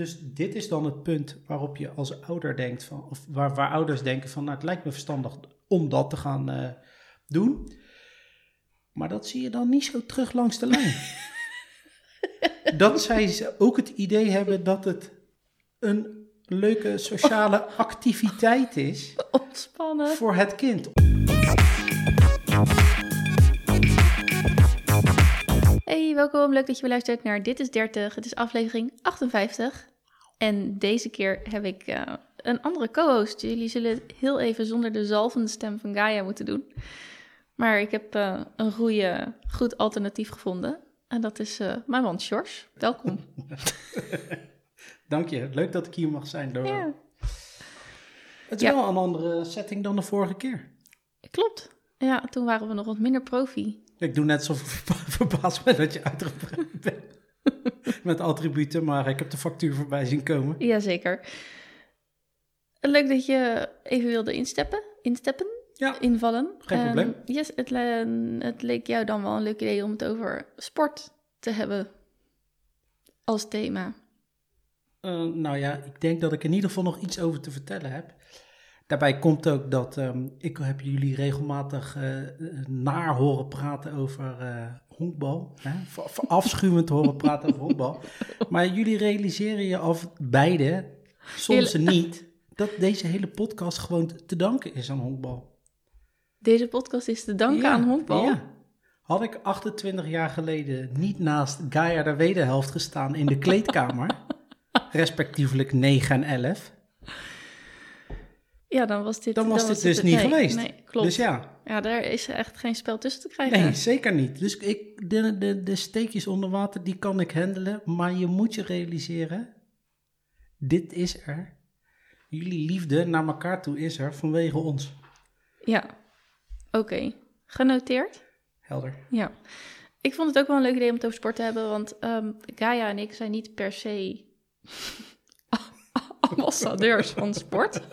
dus dit is dan het punt waarop je als ouder denkt van, of waar, waar ouders denken van, nou het lijkt me verstandig om dat te gaan eh, doen. Maar dat zie je dan niet zo terug langs de lijn. dat zij ook het idee hebben dat het een leuke sociale activiteit is Ontspannen. voor het kind. Hey, welkom. Leuk dat je weer luistert naar Dit is 30. Het is aflevering 58. En deze keer heb ik eh, een andere co-host. Jullie zullen het heel even zonder de zalvende stem van Gaia moeten doen. Maar ik heb eh, een goede, goed alternatief gevonden. En dat is eh, mijn man Sjors. Welkom. Dank je. Leuk dat ik hier mag zijn. Door... ja, Het is Ja. wel een andere setting dan de vorige keer. klopt. Ja, toen waren we nog wat minder profi. Ik doe net zo verbaasd ben dat je uitgebreid bent met attributen, maar ik heb de factuur voorbij zien komen. Jazeker. Leuk dat je even wilde insteppen. Insteppen? Ja, Invallen. Geen Ehm, probleem. yes, het, le- het leek jou dan wel een leuk idee om het over sport te hebben als thema. eh, nou ja, ik denk dat ik in ieder geval nog iets over te vertellen heb. Daarbij komt ook dat ehm, ik heb jullie regelmatig eh, naar horen praten over eh, honkbal. Hè? Afschuwend horen praten over honkbal. Maar jullie realiseren je af beide, soms niet, dat deze hele podcast gewoon te danken is aan honkbal. Deze podcast is te danken Ja, aan honkbal. Ja. Had ik 28 jaar geleden niet naast Gaia de wederhelft gestaan in de kleedkamer, respectievelijk 9 en 11, Ja, dan was dit, dan was dit het dus het- niet nee, geweest. Nee, klopt. Dus ja, Ja, daar is echt geen spel tussen te krijgen. nee, zeker niet. Dus ik, de, de, de steekjes onder water, die kan ik handelen, maar je moet je realiseren, dit is er. Jullie liefde naar elkaar toe is er vanwege ons. Ja, oké. Genoteerd. Helder. Ja. Ik vond het ook wel een leuk idee om het over sport te hebben, want ehm Gaia en ik zijn niet per se ambassadeurs van sport.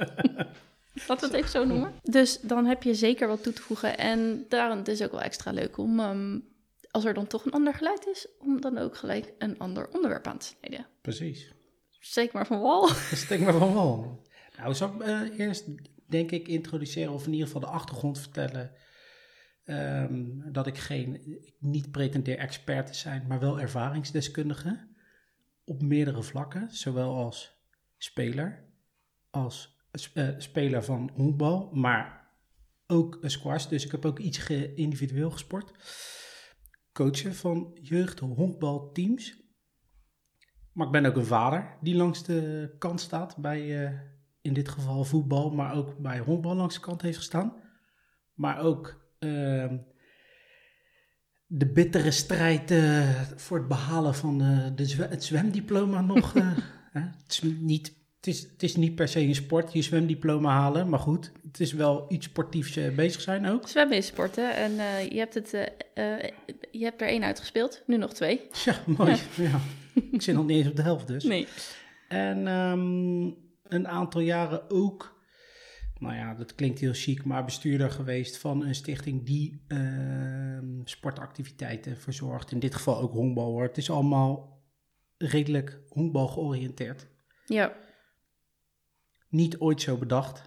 Laten we het even zo noemen. Dus dan heb je zeker wat toe te voegen. En daarom het is ook wel extra leuk om, ehm, als er dan toch een ander geluid is, om dan ook gelijk een ander onderwerp aan te snijden. Precies. Steek maar van wal. Steekt me van wel. Nou, zal ik eh, eerst, denk ik, introduceren of in ieder geval de achtergrond vertellen. ehm, dat ik geen, ik niet pretendeer expert te zijn, maar wel ervaringsdeskundige. Op meerdere vlakken, zowel als speler, als eh, speler van honkbal, maar ook squash. Dus ik heb ook iets ge- individueel gesport. Coachen van jeugd honkbalteams. Maar ik ben ook een vader die langs de kant staat bij, eh, in dit geval voetbal, maar ook bij honkbal langs de kant heeft gestaan. Maar ook ehm, de bittere strijd eh, voor het behalen van de het zwemdiploma nog. hè? Het, is niet, het, is, het is niet per se een sport, je zwemdiploma halen, maar goed, het is wel iets sportiefs eh, bezig zijn ook. Zwemmen is sporten en eh, je, hebt het, eh, je hebt er één uitgespeeld, nu nog twee. Ja, mooi. Ja. Ik zit nog niet eens op de helft dus. Nee. En ehm, een aantal jaren ook, nou ja, dat klinkt heel chic, maar bestuurder geweest van een stichting die ehm, sportactiviteiten verzorgt. In dit geval ook honkbal hoor. Het is allemaal redelijk honkbal georiënteerd. Ja, Niet ooit zo bedacht.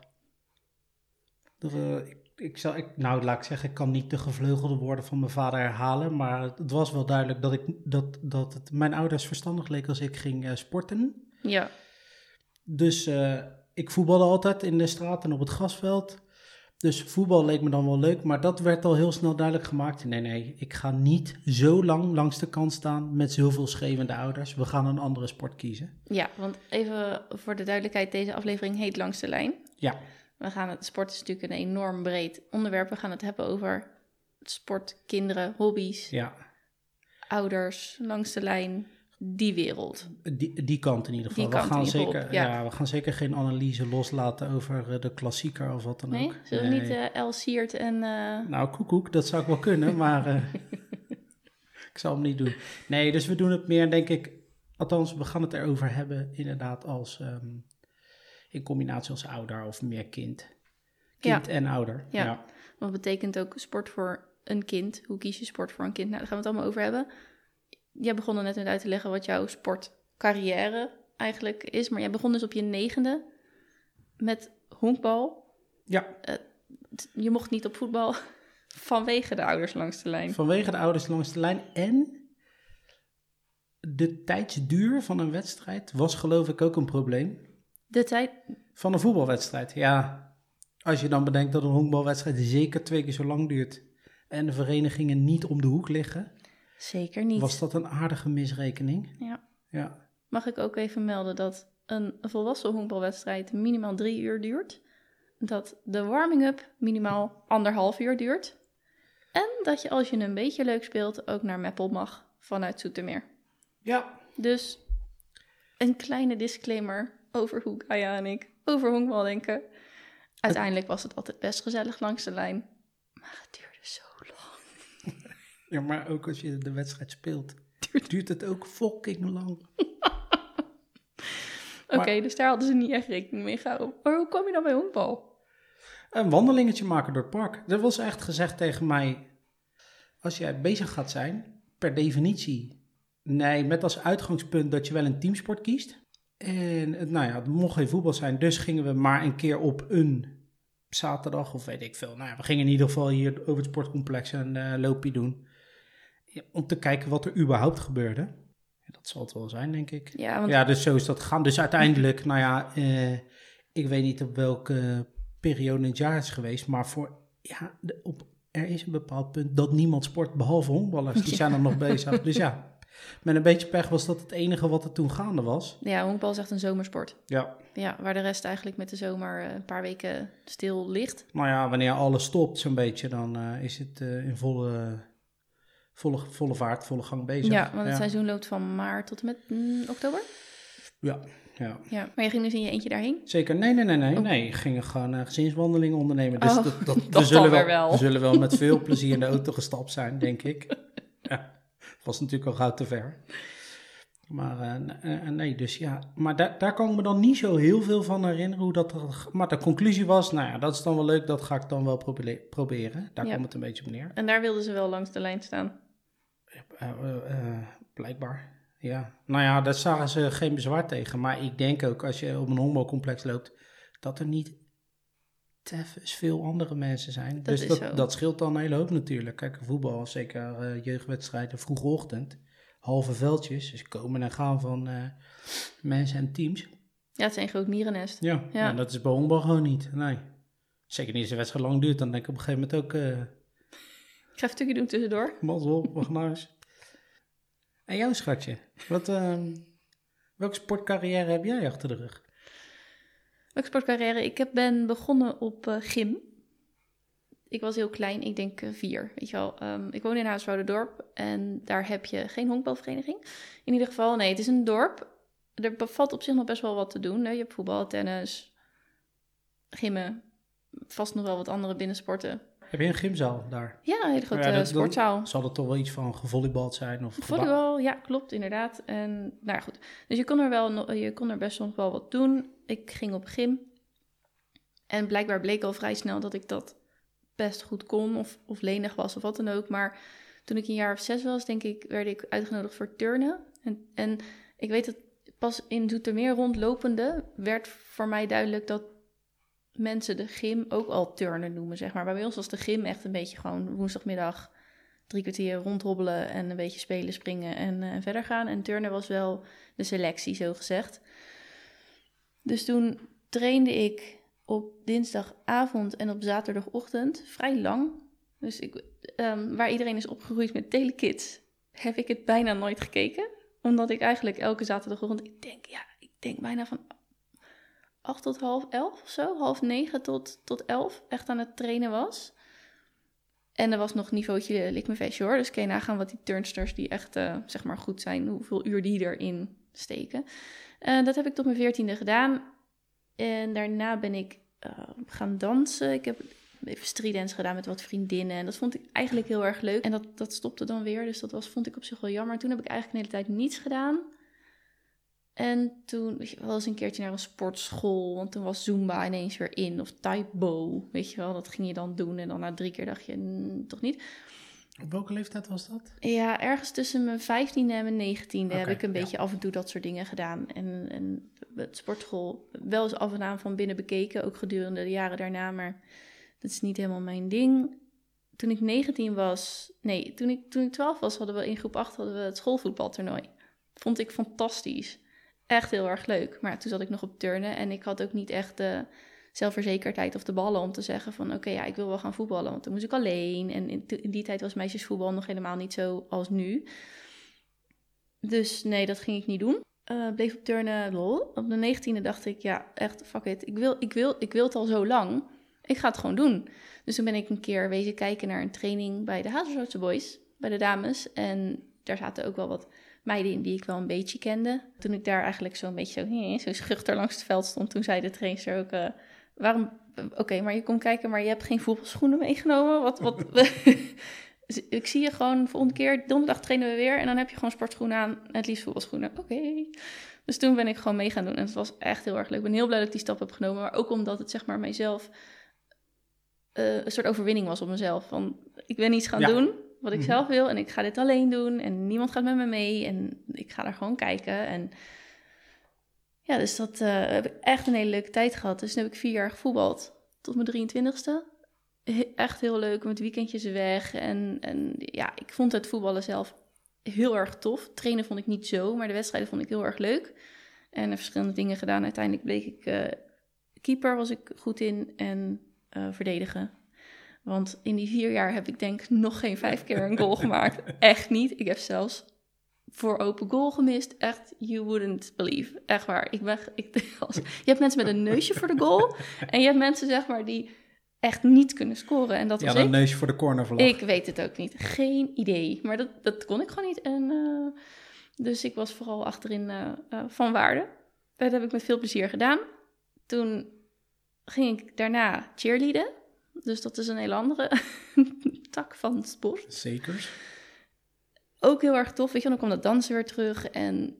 Dat, eh, ik, ik, zal, ik, nou, laat ik zeggen, ik kan niet de gevleugelde woorden van mijn vader herhalen. Maar het was wel duidelijk dat, ik, dat, dat het mijn ouders verstandig leek als ik ging eh, sporten. ja. Dus eh, ik voetbalde altijd in de straat en op het grasveld. Dus voetbal leek me dan wel leuk, maar dat werd al heel snel duidelijk gemaakt. Nee, nee, ik ga niet zo lang langs de kant staan met zoveel schreeuwende ouders. We gaan een andere sport kiezen. Ja, want even voor de duidelijkheid, deze aflevering heet Langs de Lijn. Ja, We gaan het, sport is natuurlijk een enorm breed onderwerp. We gaan het hebben over sport, kinderen, hobby's, ja. ouders, langs de lijn, die wereld. Die, die kant in ieder geval. Die we, gaan zeker, ja. ja. we gaan zeker geen analyse loslaten over eh, de klassieker of wat dan Nee? ook. Zullen we Nee. niet eh El Siert en... eh, Nou, koekoek, dat zou ik wel kunnen, maar ik zal hem niet doen. Nee, dus we doen het meer, denk ik, althans, we gaan het erover hebben, inderdaad, als ehm, in combinatie als ouder of meer kind. Kind en ouder. Ja. Ja. Wat betekent ook sport voor een kind? Hoe kies je sport voor een kind? Nou, daar gaan we het allemaal over hebben. Jij begon er net net uit te leggen wat jouw sportcarrière eigenlijk is. Maar jij begon dus op je negende met honkbal. Ja, Je mocht niet op voetbal vanwege de ouders langs de lijn. vanwege de ouders langs de lijn en de tijdsduur van een wedstrijd was geloof ik ook een probleem. De tijd, Van een voetbalwedstrijd, ja. Als je dan bedenkt dat een honkbalwedstrijd zeker twee keer zo lang duurt en de verenigingen niet om de hoek liggen, zeker niet. was dat een aardige misrekening. Ja. Ja, Mag ik ook even melden dat een volwassen honkbalwedstrijd minimaal drie uur duurt. Dat de warming-up minimaal anderhalf uur duurt. En dat je als je een beetje leuk speelt ook naar Meppel mag vanuit Zoetermeer. ja. Dus een kleine disclaimer over hoe Gaia en ik over honkbal denken. Uiteindelijk was het altijd best gezellig langs de lijn. Maar het lang. Ja maar ook als je de wedstrijd speelt, duurt het ook fucking lang. Oké, dus daar hadden ze niet echt rekening mee gehouden. Maar hoe kom je dan bij honkbal? Een wandelingetje maken door het park. Er was echt gezegd tegen mij, als jij bezig gaat zijn, per definitie, nee, met als uitgangspunt dat je wel een teamsport kiest. En het, nou ja, het mocht geen voetbal zijn, dus gingen we maar een keer op een zaterdag of weet ik veel. Nou ja, we gingen in ieder geval hier over het sportcomplex een eh, loopje doen. Ja, om te kijken wat er überhaupt gebeurde. Ja, dat zal het wel zijn, denk ik. Ja, want Ja, dus zo is dat gegaan. Dus uiteindelijk, nou ja, eh, ik weet niet op welke periode in het jaar het is geweest, maar voor, ja, de- op, er is een bepaald punt dat niemand sport behalve honkballers. Die zijn er nog bezig. Dus ja, met een beetje pech was dat het enige wat er toen gaande was. ja, honkbal is echt een zomersport. Ja, Ja, waar de rest eigenlijk met de zomer eh, een paar weken stil ligt. nou ja, wanneer alles stopt zo'n beetje, dan eh, is het in volle, volle, volle vaart, volle gang bezig. Ja, want het ja. seizoen loopt van maart tot en met mm, oktober. Ja, ja. Ja, maar je ging dus in je eentje daarheen. Zeker, nee, nee, nee, nee. Oh. nee. Gingen gewoon uh, gezinswandelingen ondernemen. Dus Oh, dat, dat, we, dat zullen dan wel, we zullen wel met veel plezier in de auto gestapt zijn, denk ik. ja, was natuurlijk al gauw te ver. Maar eh, eh, nee, dus ja. Maar daar, daar kan ik me dan niet zo heel veel van herinneren hoe dat. Maar de conclusie was, nou ja, dat is dan wel leuk, dat ga ik dan wel probe- proberen. Daar Ja. komt het een beetje op neer. En daar wilden ze wel langs de lijn staan. Eh, eh, eh, blijkbaar, ja. Nou ja, daar zagen ze geen bezwaar tegen. Maar ik denk ook, als je op een honkbalcomplex loopt, dat er niet teffens veel andere mensen zijn. Dat dus dat, dat scheelt dan een hele hoop natuurlijk. Kijk, voetbal, zeker eh, jeugdwedstrijden, vroege ochtend, halve veldjes. Dus komen en gaan van mensen en teams. Ja, het is een groot mierennest. Ja, Ja. en dat is bij honkbal gewoon niet, nee. Zeker niet als de wedstrijd lang duurt, dan denk ik op een gegeven moment ook... ga een stukje doen tussendoor. Mazzel, huis. En jouw schatje, wat, ehm, welke sportcarrière heb jij achter de rug? Welke sportcarrière? Ik heb, ben begonnen op eh, gym. Ik was heel klein, ik denk eh, vier. Weet je wel, Ehm, ik woon in Huiswouderdorp en daar heb je geen honkbalvereniging. In ieder geval, nee, het is een dorp. Er valt op zich nog best wel wat te doen. Hè? Je hebt voetbal, tennis, gymmen, vast nog wel wat andere binnensporten. Heb je een gymzaal daar? Ja, een hele grote Ja, dat- dat- sportzaal. Zal er toch wel iets van gevolleybald zijn? Of Volleybal, ja, klopt, inderdaad. En nou ja, goed. Dus je kon er wel, je kon er best nog wel wat doen. Ik ging op gym. En blijkbaar bleek al vrij snel dat ik dat best goed kon, of, of lenig was, of wat dan ook. Maar toen ik een jaar of zes was, denk ik, werd ik uitgenodigd voor turnen. En, en ik weet dat pas in Zoetermeer rondlopende werd voor mij duidelijk dat mensen de gym ook al turnen noemen, zeg maar. Bij ons was de gym echt een beetje gewoon woensdagmiddag drie kwartier rondhobbelen en een beetje spelen, springen en eh, verder gaan. En turnen was wel de selectie, zo gezegd. Dus toen trainde ik op dinsdagavond en op zaterdagochtend vrij lang. Dus ik, ehm, waar iedereen is opgegroeid met telekids, heb ik het bijna nooit gekeken. Omdat ik eigenlijk elke zaterdagochtend, ik denk, ja, ik denk bijna van acht tot half elf of zo, half negen tot, tot elf, echt aan het trainen was. En er was nog niveautje lik me vestje hoor. Dus kun je nagaan wat die turnsters die echt eh, zeg maar goed zijn, hoeveel uur die erin steken. Eh, dat heb ik tot mijn veertiende gedaan. En daarna ben ik eh, gaan dansen. Ik heb even streetdance gedaan met wat vriendinnen. En dat vond ik eigenlijk heel erg leuk. En dat, dat stopte dan weer. Dus dat was, vond ik op zich wel jammer. Toen heb ik eigenlijk een hele tijd niets gedaan. En toen weet je, wel eens een keertje naar een sportschool. Want toen was Zumba ineens weer in. Of Taibo, weet je wel. Dat ging je dan doen. En dan na drie keer dacht je, "Mm, toch niet. Op welke leeftijd was dat? Ja, ergens tussen mijn 15e en mijn 19e heb ik een ja. beetje af en toe dat soort dingen gedaan. En, en het sportschool wel eens af en aan van binnen bekeken, ook gedurende de jaren daarna. Maar dat is niet helemaal mijn ding. Toen ik 19 was, nee, toen ik, toen ik 12 was, hadden we in groep 8 hadden we het schoolvoetbaltoernooi. Vond ik fantastisch. Echt heel erg leuk. Maar toen zat ik nog op turnen en ik had ook niet echt de zelfverzekerdheid of de ballen om te zeggen van oké, ja, ik wil wel gaan voetballen. Want toen moest ik alleen. En in, die tijd was meisjesvoetbal nog helemaal niet zo als nu. Dus nee, dat ging ik niet doen. Eh, bleef op turnen, lol. Op de negentiende dacht ik, ja, echt, fuck it. Ik wil, ik, wil, ik wil het al zo lang. Ik ga het gewoon doen. Dus toen ben ik een keer wezen kijken naar een training bij de Hazelsoortse Boys, bij de dames. En daar zaten ook wel wat meiden in die ik wel een beetje kende. Toen ik daar eigenlijk zo'n beetje zo, eh, zo schuchter langs het veld stond, toen zei de trainer ook, eh, waarom, oké, maar je komt kijken, maar je hebt geen voetbalschoenen meegenomen. Wat, wat, Dus ik zie je gewoon volgende keer, donderdag trainen we weer en dan heb je gewoon sportschoenen aan, het liefst voetbalschoenen. Oké. Dus toen ben ik gewoon mee gaan doen en het was echt heel erg leuk. Ik ben heel blij dat ik die stap heb genomen, maar ook omdat het zeg maar mijzelf eh, een soort overwinning was op mezelf. Van ik ben iets gaan Ja. doen wat ik Mhm. zelf wil en ik ga dit alleen doen en niemand gaat met me mee en ik ga daar gewoon kijken en ja, dus dat eh, heb ik echt een hele leuke tijd gehad. Dus nu heb ik vier jaar gevoetbald tot mijn 23ste. He- echt heel leuk met weekendjes weg en, en ja, ik vond het voetballen zelf heel erg tof. Trainen vond ik niet zo, maar de wedstrijden vond ik heel erg leuk. En er verschillende dingen gedaan. Uiteindelijk bleek ik eh, keeper was ik goed in en eh, verdedigen. Want in die vier jaar heb ik denk ik nog geen vijf keer een goal gemaakt. Echt niet. Ik heb zelfs voor open goal gemist. Echt, you wouldn't believe. Echt waar. Ik ben, ik, als, je hebt mensen met een neusje voor de goal. En je hebt mensen, zeg maar, die echt niet kunnen scoren. En dat Ja, was een ik. neusje voor de cornervlag. Ik weet het ook niet. Geen idee. Maar dat, dat kon ik gewoon niet. En, eh, dus ik was vooral achterin eh, eh, van waarde. Dat heb ik met veel plezier gedaan. Toen ging ik daarna cheerleaden. Dus dat is een hele andere tak van sport. Zeker. Ook heel erg tof. Weet je, dan kwam dat dansen weer terug. En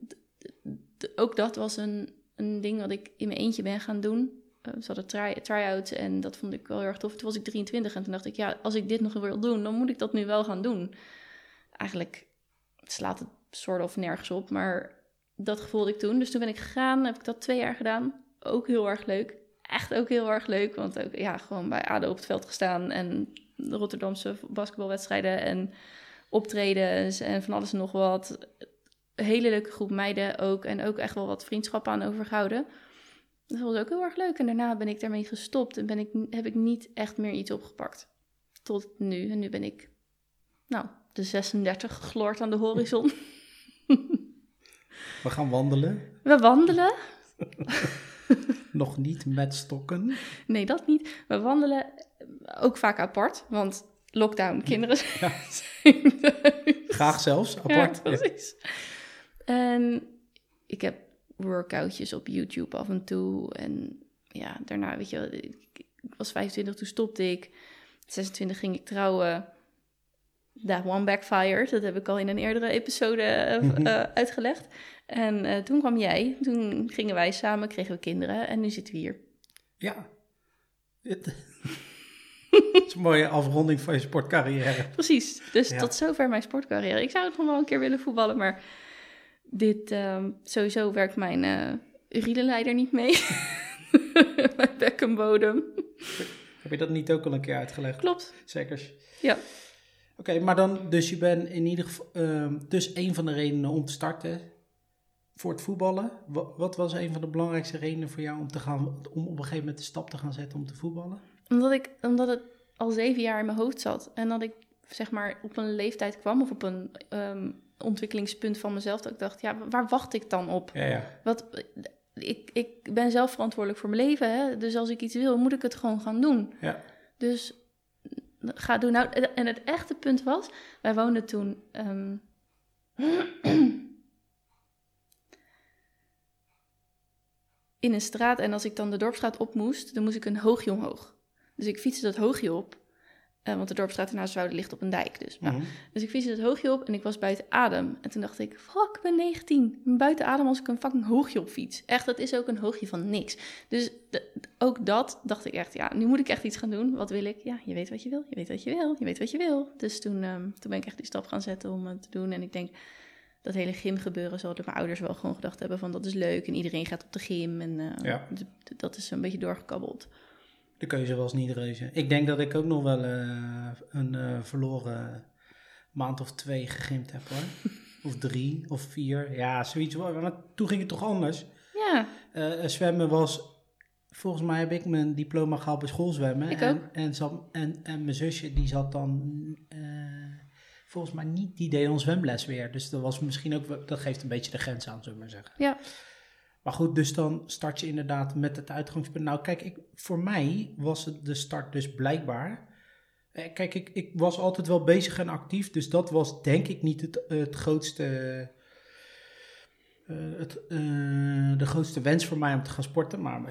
ook dat was een, een ding wat ik in mijn eentje ben gaan doen. Eh, ze hadden try- try-outs en dat vond ik wel heel erg tof. Toen was ik 23 en toen dacht ik, ja, als ik dit nog wil doen, dan moet ik dat nu wel gaan doen. Eigenlijk slaat het soort of nergens op, maar dat gevoelde ik toen. Dus toen ben ik gegaan, heb ik dat twee jaar gedaan. Ook heel erg leuk. Echt ook heel erg leuk, want ook ja, gewoon bij ADO op het veld gestaan en de Rotterdamse basketbalwedstrijden en optredens en van alles en nog wat. Een hele leuke groep meiden ook en ook echt wel wat vriendschappen aan overgehouden. Dat was ook heel erg leuk. En daarna ben ik daarmee gestopt en ben ik, heb ik niet echt meer iets opgepakt. Tot nu. En nu ben ik, nou, de 36 gegloord aan de horizon. We gaan wandelen. We wandelen. Nog niet met stokken. Nee, dat niet. We wandelen ook vaak apart, want lockdown, kinderen zijn thuis. Graag zelfs, apart. Ja, precies. En ik heb workoutjes op YouTube af en toe. En ja, daarna, weet je, wel, ik, ik was 25, toen stopte ik. 26 ging ik trouwen. That one backfired. Dat heb ik al in een eerdere episode eh, Mhm. eh, uitgelegd. En eh, toen kwam jij. Toen gingen wij samen, kregen we kinderen. En nu zitten we hier. Ja. Het is een mooie afronding van je sportcarrière. Precies. Dus Ja. tot zover mijn sportcarrière. Ik zou het nog wel een keer willen voetballen, maar dit ehm, sowieso werkt mijn eh urineleider niet mee. mijn bekkenbodem. Heb je dat niet ook al een keer uitgelegd? Klopt. Zeker. Ja. Oké, maar dan, dus je bent in ieder geval, ehm, dus een van de redenen om te starten voor het voetballen. Wat, wat was een van de belangrijkste redenen voor jou om te gaan, om op een gegeven moment de stap te gaan zetten om te voetballen? Omdat, ik, omdat het al zeven jaar in mijn hoofd zat. En dat ik zeg maar op een leeftijd kwam of op een ehm, ontwikkelingspunt van mezelf. Dat ik dacht, ja, waar wacht ik dan op? Ja, ja. Wat, ik, ik ben zelf verantwoordelijk voor mijn leven. Hè? Dus als ik iets wil, moet ik het gewoon gaan doen. Ja. Dus ga doen. Nou, en het echte punt was, wij woonden toen. ehm, in een straat en als ik dan de dorpstraat op moest, dan moest ik een hoogje omhoog. Dus ik fietste dat hoogje op. Eh, want de dorpstraat ernaast Wouden ligt op een dijk. Dus, nou. Mhm. dus ik fietste het hoogje op en ik was buiten adem. En toen dacht ik, fuck, ik ben 19. Ik ben buiten adem als ik een fucking hoogje op fiets. Echt, dat is ook een hoogje van niks. Dus de- ook dat dacht ik echt, ja, nu moet ik echt iets gaan doen. Wat wil ik? Ja, je weet wat je wil, je weet wat je wil, je weet wat je wil. Dus toen, ehm, toen ben ik echt die stap gaan zetten om het te doen. En ik denk, dat hele gymgebeuren zal door mijn ouders wel gewoon gedacht hebben van dat is leuk. En iedereen gaat op de gym en eh, Ja. dat is een beetje doorgekabbeld. De keuze was niet reuze. Ik denk dat ik ook nog wel eh, een eh, verloren maand of twee gegimd heb hoor. of drie of vier. Ja, zoiets. Maar toen ging het toch anders. Ja, Eh, zwemmen was. Volgens mij heb ik mijn diploma gehaald bij schoolzwemmen. Ik en, ook. En, zat- en, en mijn zusje die zat dan. eh, volgens mij niet, die deed ons zwemles weer. Dus dat was misschien ook. Dat geeft een beetje de grens aan, zullen we maar zeggen. ja, Maar goed, dus dan start je inderdaad met het uitgangspunt. Nou, kijk, ik, voor mij was het de start dus blijkbaar. Eh, Kijk, ik, ik was altijd wel bezig en actief, dus dat was denk ik niet het, het grootste. Eh, het, eh, de grootste wens voor mij om te gaan sporten. Maar,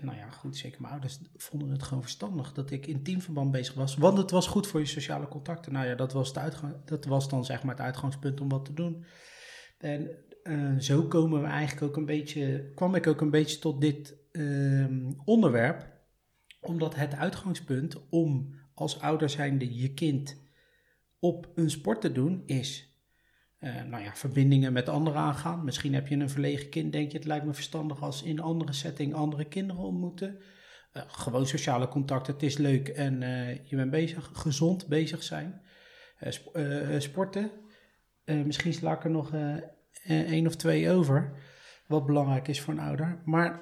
nou ja, goed, zeker mijn ouders vonden het gewoon verstandig dat ik in teamverband bezig was. Want het was goed voor je sociale contacten. Nou ja, dat was, de uitgang, dat was dan zeg maar het uitgangspunt om wat te doen. En eh, zo komen we eigenlijk ook een beetje, kwam ik ook een beetje tot dit ehm, onderwerp. Omdat het uitgangspunt om als ouder zijnde je kind op een sport te doen is... eh, nou ja, verbindingen met anderen aangaan. Misschien heb je een verlegen kind, denk je, het lijkt me verstandig als in andere setting andere kinderen ontmoeten. Eh, gewoon sociale contacten, het is leuk en eh, je bent bezig, gezond bezig zijn. Sp- sporten, misschien sla ik er nog één of twee over, wat belangrijk is voor een ouder. Maar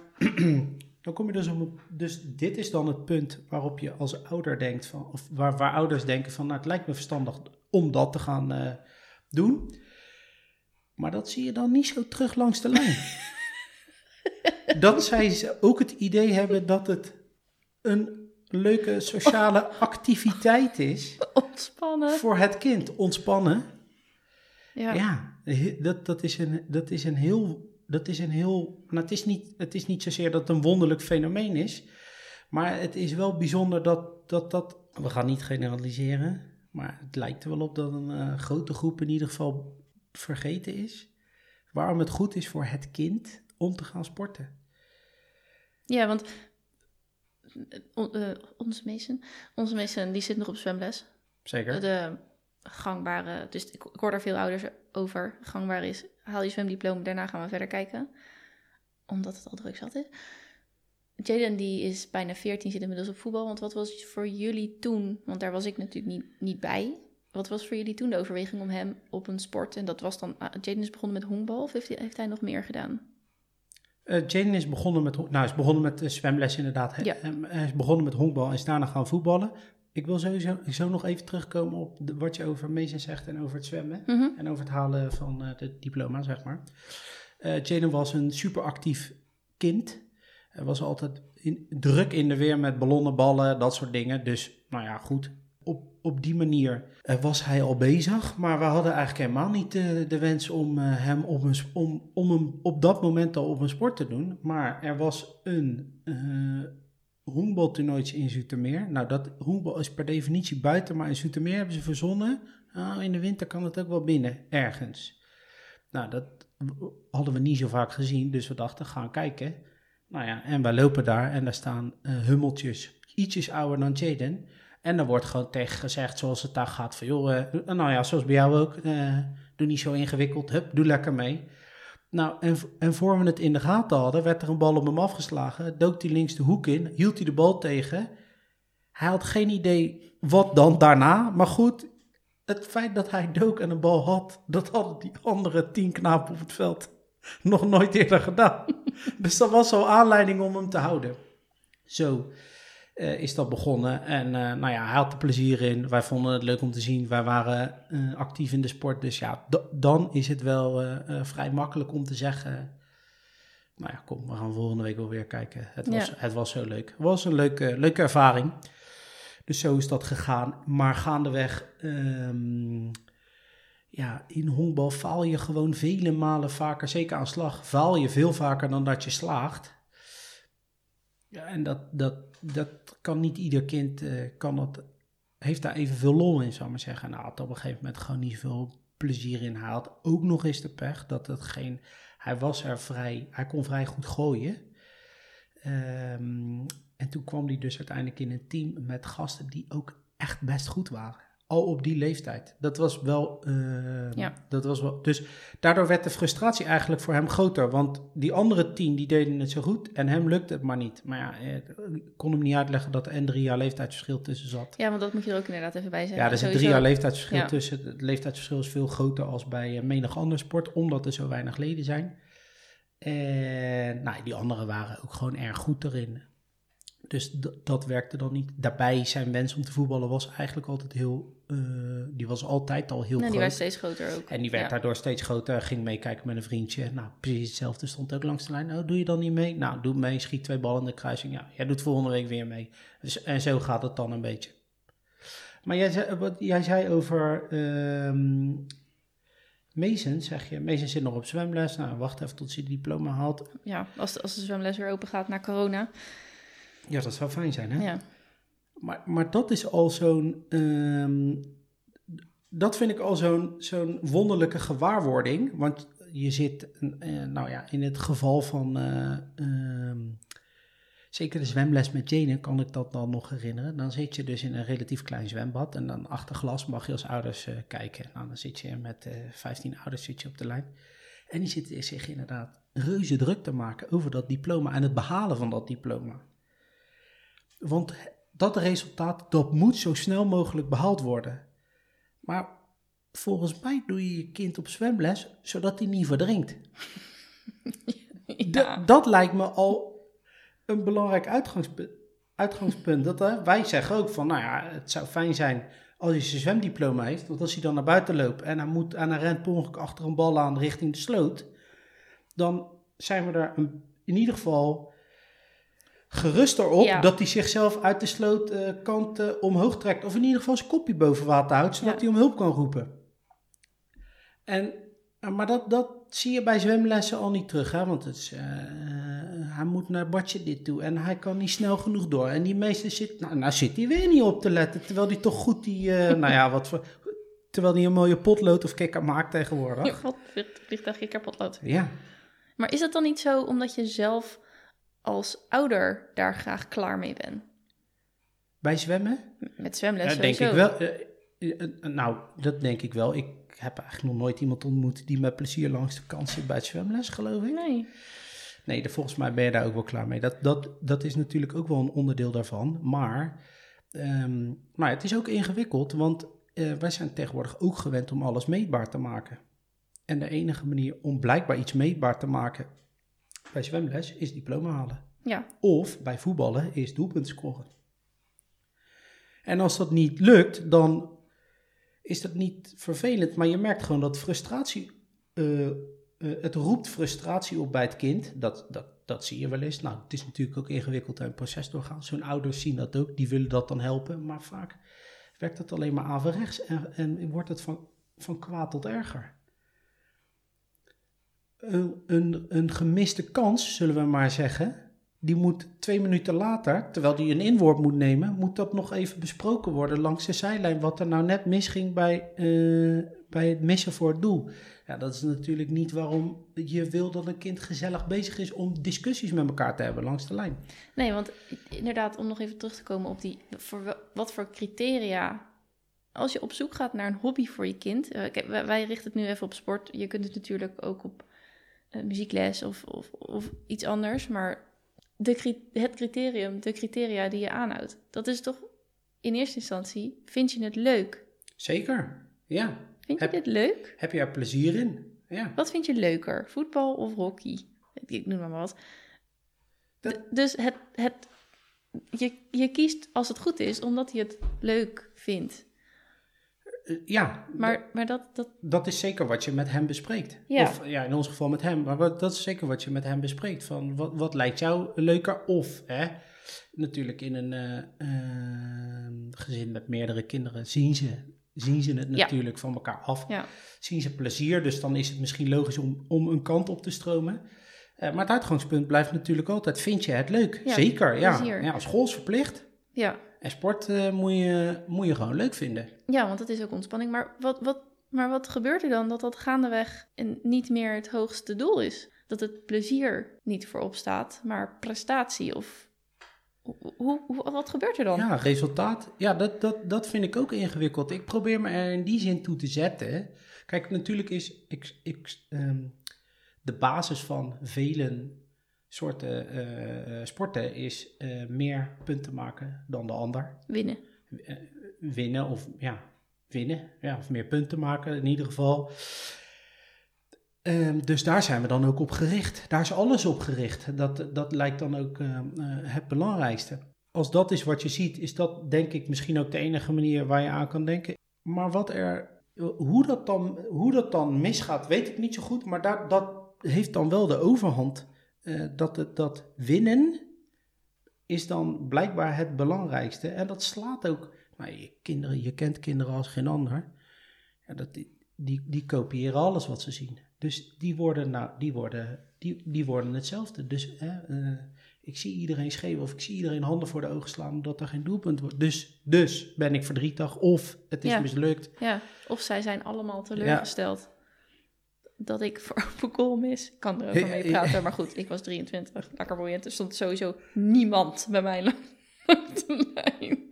dan kom je dus op, dus dit is dan het punt waarop je als ouder denkt van, of waar, waar ouders denken van, nou het lijkt me verstandig om dat te gaan doen. Maar dat zie je dan niet zo terug langs de lijn. dat zij ook het idee hebben dat het een leuke sociale activiteit is ontspannen. voor het kind. Ontspannen. Ja. Ja, dat, dat, is een, dat is een heel. Dat is een heel. Nou, het, is niet, het is niet zozeer dat het een wonderlijk fenomeen is. Maar het is wel bijzonder dat dat. dat we gaan niet generaliseren. Maar het lijkt er wel op dat een eh, grote groep in ieder geval vergeten is. Waarom het goed is voor het kind om te gaan sporten. Ja, want eh, on- eh, onze Mason, onze die zit nog op zwemles. Zeker. De gangbare, dus ik, ik hoor daar veel ouders over. Gangbaar is, haal je zwemdiploma, daarna gaan we verder kijken. Omdat het al druk zat is. Jaden die is bijna 14, zit inmiddels op voetbal. Want wat was voor jullie toen, want daar was ik natuurlijk niet, niet bij. Wat was voor jullie toen de overweging om hem op een sport? En dat was dan, ah, Jaden is begonnen met honkbal of heeft hij, heeft hij nog meer gedaan? Eh Jaden is begonnen met, nou, is begonnen met eh, zwemles inderdaad. Hij- Ja. Hij is begonnen met honkbal en is daarna gaan voetballen. Ik wil sowieso zo nog even terugkomen op de- wat je over Mason zegt en over het zwemmen. Mhm. En over het halen van eh het diploma, zeg maar. Jaden was een super actief kind. Hij was altijd in, druk in de weer met ballonnen, ballen, dat soort dingen. Dus, nou ja, goed. Op, op die manier eh, was hij al bezig. Maar we hadden eigenlijk helemaal niet de, de wens om, eh, hem op, een, om, om hem op dat moment al op een sport te doen. Maar er was een eh honkbaltoernooitje in Zoetermeer. Nou, dat honkbal is per definitie buiten. Maar in Zoetermeer hebben ze verzonnen... Nou, in de winter kan het ook wel binnen, ergens. Nou, dat hadden we niet zo vaak gezien, dus we dachten, gaan kijken. Nou ja, en wij lopen daar en daar staan eh, hummeltjes, ietsjes ouder dan Jaden. En dan wordt gewoon tegen gezegd, zoals het daar gaat, van joh, eh, nou ja, zoals bij jou ook, eh, doe niet zo ingewikkeld, hup, doe lekker mee. Nou, en, en voor we het in de gaten hadden, werd er een bal op hem afgeslagen, dook hij links de hoek in, hield hij de bal tegen. Hij had geen idee wat dan daarna, maar goed, het feit dat hij dook en een bal had, dat hadden die andere tien knapen op het veld nog nooit eerder gedaan. dus dat was al aanleiding om hem te houden. Zo eh, is dat begonnen. En eh, nou ja, hij had er plezier in. Wij vonden het leuk om te zien. Wij waren eh, actief in de sport. Dus ja, dan is het wel vrij makkelijk om te zeggen... Nou ja, kom, we gaan volgende week wel weer kijken. Het was, Ja. het was zo leuk. Het was een leuke, leuke ervaring. Dus zo is dat gegaan. Maar gaandeweg, ehm, ja, in honkbal faal je gewoon vele malen vaker, zeker aan slag, faal je veel vaker dan dat je slaagt. Ja, en dat, dat, dat kan niet ieder kind, eh, kan dat heeft daar evenveel lol in, zou maar zeggen. Nou, had op een gegeven moment gewoon niet zoveel plezier in. Hij had ook nog eens de pech dat het geen... Hij was er vrij... Hij kon vrij goed gooien. Ehm, en toen kwam hij dus uiteindelijk in een team met gasten die ook echt best goed waren. Al op die leeftijd. Dat was wel. ehm, Ja. dat was wel dus daardoor werd de frustratie eigenlijk voor hem groter. Want die andere tien die deden het zo goed en hem lukte het maar niet. Maar ja, eh, ik kon hem niet uitleggen dat er een drie jaar leeftijdsverschil tussen zat. Ja, want dat moet je er ook inderdaad even bij zeggen. Ja, er Sowieso. drie jaar leeftijdsverschil Ja. tussen. Het leeftijdsverschil is veel groter als bij eh, menig ander sport, omdat er zo weinig leden zijn. En nou, die anderen waren ook gewoon erg goed erin. Dus dat werkte dan niet. Daarbij zijn wens om te voetballen was eigenlijk altijd heel, eh, die was altijd al heel Nee, die groot. werd steeds groter ook. En die werd Ja. daardoor steeds groter. Ging meekijken met een vriendje. Nou, precies hetzelfde stond ook langs de lijn. Nou, doe je dan niet mee? Nou, doe mee. Schiet twee ballen in de kruising. Ja, jij doet volgende week weer mee. Dus, en zo gaat het dan een beetje. Maar jij zei, wat, jij zei over ehm Mason, zeg je. Mason zit nog op zwemles. Nou, wacht even tot ze die diploma haalt. Ja, als de, als de zwemles weer open gaat na corona. Ja, dat zou fijn zijn, hè? Ja. Maar, maar dat is al zo'n. ehm, dat vind ik al zo'n zo'n wonderlijke gewaarwording. Want je zit, eh, nou ja, in het geval van. eh, ehm, zeker de zwemles met Jane kan ik dat dan nog herinneren. Dan zit je dus in een relatief klein zwembad. En dan achter glas mag je als ouders eh, kijken. Nou, dan zit je met eh 15 ouders zit je op de lijn. En die zitten zich inderdaad reuze druk te maken over dat diploma en het behalen van dat diploma. Want dat resultaat, dat moet zo snel mogelijk behaald worden. Maar volgens mij doe je je kind op zwemles, zodat hij niet verdrinkt. Ja. Dat lijkt me al een belangrijk uitgangspunt. uitgangspunt. Dat, hè, wij zeggen ook van, nou ja, het zou fijn zijn als hij zijn zwemdiploma heeft. Want als hij dan naar buiten loopt en hij, moet, en hij rent per ongeluk achter een bal aan richting de sloot. Dan zijn we er een- in ieder geval geruster op Ja. dat hij zichzelf uit de slootkant eh, omhoog trekt. Of in ieder geval zijn kopje boven water houdt, zodat Ja. hij om hulp kan roepen. En, eh, maar dat, dat zie je bij zwemlessen al niet terug. Hè? Want het is, eh, hij moet naar Badje dit toe en hij kan niet snel genoeg door. En die meester zit, nou, nou zit hij weer niet op te letten. Terwijl hij toch goed die, eh, nou ja, wat voor... Terwijl hij een mooie potlood of kikker maakt tegenwoordig. Ja, God, vlieg- vliegtuigje kapotlood. Ja, Maar is dat dan niet zo omdat je zelf als ouder daar graag klaar mee bent? bij zwemmen? Met zwemles Ja, denk sowieso. ik wel. Eh, eh, eh, nou, dat denk ik wel. Ik heb eigenlijk nog nooit iemand ontmoet die met plezier langs de kant zit bij het zwemles, geloof ik. Nee. Nee, de, volgens mij ben je daar ook wel klaar mee. Dat, dat, dat is natuurlijk ook wel een onderdeel daarvan. Maar, ehm, maar het is ook ingewikkeld, want eh, wij zijn tegenwoordig ook gewend om alles meetbaar te maken. En de enige manier om blijkbaar iets meetbaar te maken bij zwemles is diploma halen. Ja, Of bij voetballen is doelpunt scoren. En als dat niet lukt, dan is dat niet vervelend, maar je merkt gewoon dat frustratie, eh, eh, het roept frustratie op bij het kind. Dat, dat, dat zie je wel eens. Nou, het is natuurlijk ook ingewikkeld een proces doorgaan. Zo'n ouders zien dat ook, die willen dat dan helpen, maar vaak werkt het alleen maar averechts en, en wordt het van, van kwaad tot erger. Een, een, een gemiste kans, zullen we maar zeggen, die moet twee minuten later, terwijl die een inworp moet nemen, moet dat nog even besproken worden langs de zijlijn. Wat er nou net misging bij, eh, bij het missen voor het doel. Ja, dat is natuurlijk niet waarom je wil dat een kind gezellig bezig is om discussies met elkaar te hebben langs de lijn. nee, want inderdaad, om nog even terug te komen op die, voor wat voor criteria, als je op zoek gaat naar een hobby voor je kind, eh, wij richten het nu even op sport, je kunt het natuurlijk ook op eh, muziekles of, of, of iets anders, maar de, het criterium, de criteria die je aanhoudt, dat is toch in eerste instantie, vind je het leuk? Zeker, ja. Vind je Heb- dit leuk? Heb je er plezier in? Ja. Wat vind je leuker, voetbal of hockey? Ik noem maar wat. Dat- Dus het, het, je, je kiest als het goed is, omdat je het leuk vindt. Eh, ja, Maar, maar dat, dat, dat is zeker wat je met hem bespreekt. Ja. Of ja, in ons geval met hem. Maar wat- dat is zeker wat je met hem bespreekt. Van wat, wat lijkt jou leuker? Of hè, natuurlijk in een eh, eh, gezin met meerdere kinderen zien ze, zien ze het Ja. natuurlijk van elkaar af. ja. Zien ze plezier. Dus dan is het misschien logisch om, om een kant op te stromen. Eh, maar het uitgangspunt blijft natuurlijk altijd: vind je het leuk? Ja, zeker, ja. ja. School is verplicht. ja. En sport eh, moet, je, moet je gewoon leuk vinden. Ja, want het is ook ontspanning. Maar wat, wat, maar wat gebeurt er dan dat dat gaandeweg niet meer het hoogste doel is? Dat het plezier niet voorop staat, maar prestatie of... Hoe, hoe, wat gebeurt er dan? Ja, resultaat. Ja, dat, dat, dat vind ik ook ingewikkeld. Ik probeer me er in die zin toe te zetten. Kijk, natuurlijk is ik, ik, ehm, de basis van velen soorten eh, eh, sporten is eh, meer punten maken dan de ander. Winnen. winnen of ja, winnen. Ja, of meer punten maken in ieder geval. Ehm, dus daar zijn we dan ook op gericht. Daar is alles op gericht. Dat, dat lijkt dan ook het belangrijkste. Als dat is wat je ziet, is dat denk ik misschien ook de enige manier waar je aan kan denken. Maar wat er, hoe, dat dan, hoe dat dan misgaat, weet ik niet zo goed. Maar dat, dat heeft dan wel de overhand. Uh, dat, het, dat winnen is dan blijkbaar het belangrijkste. En dat slaat ook. Nou, je, kinderen, je kent kinderen als geen ander. Ja, dat, die, die, die kopiëren alles wat ze zien. Dus die worden, nou, die worden, die, die worden hetzelfde. Dus uh, ik zie iedereen scheef of ik zie iedereen handen voor de ogen slaan omdat er geen doelpunt wordt. Dus, dus ben ik verdrietig of het is mislukt. Ja, of zij zijn allemaal teleurgesteld dat ik voor goal mis. Ik kan erover mee praten, maar goed, ik was 23, lekker boeiend. Er stond sowieso niemand bij mij langs de lijn.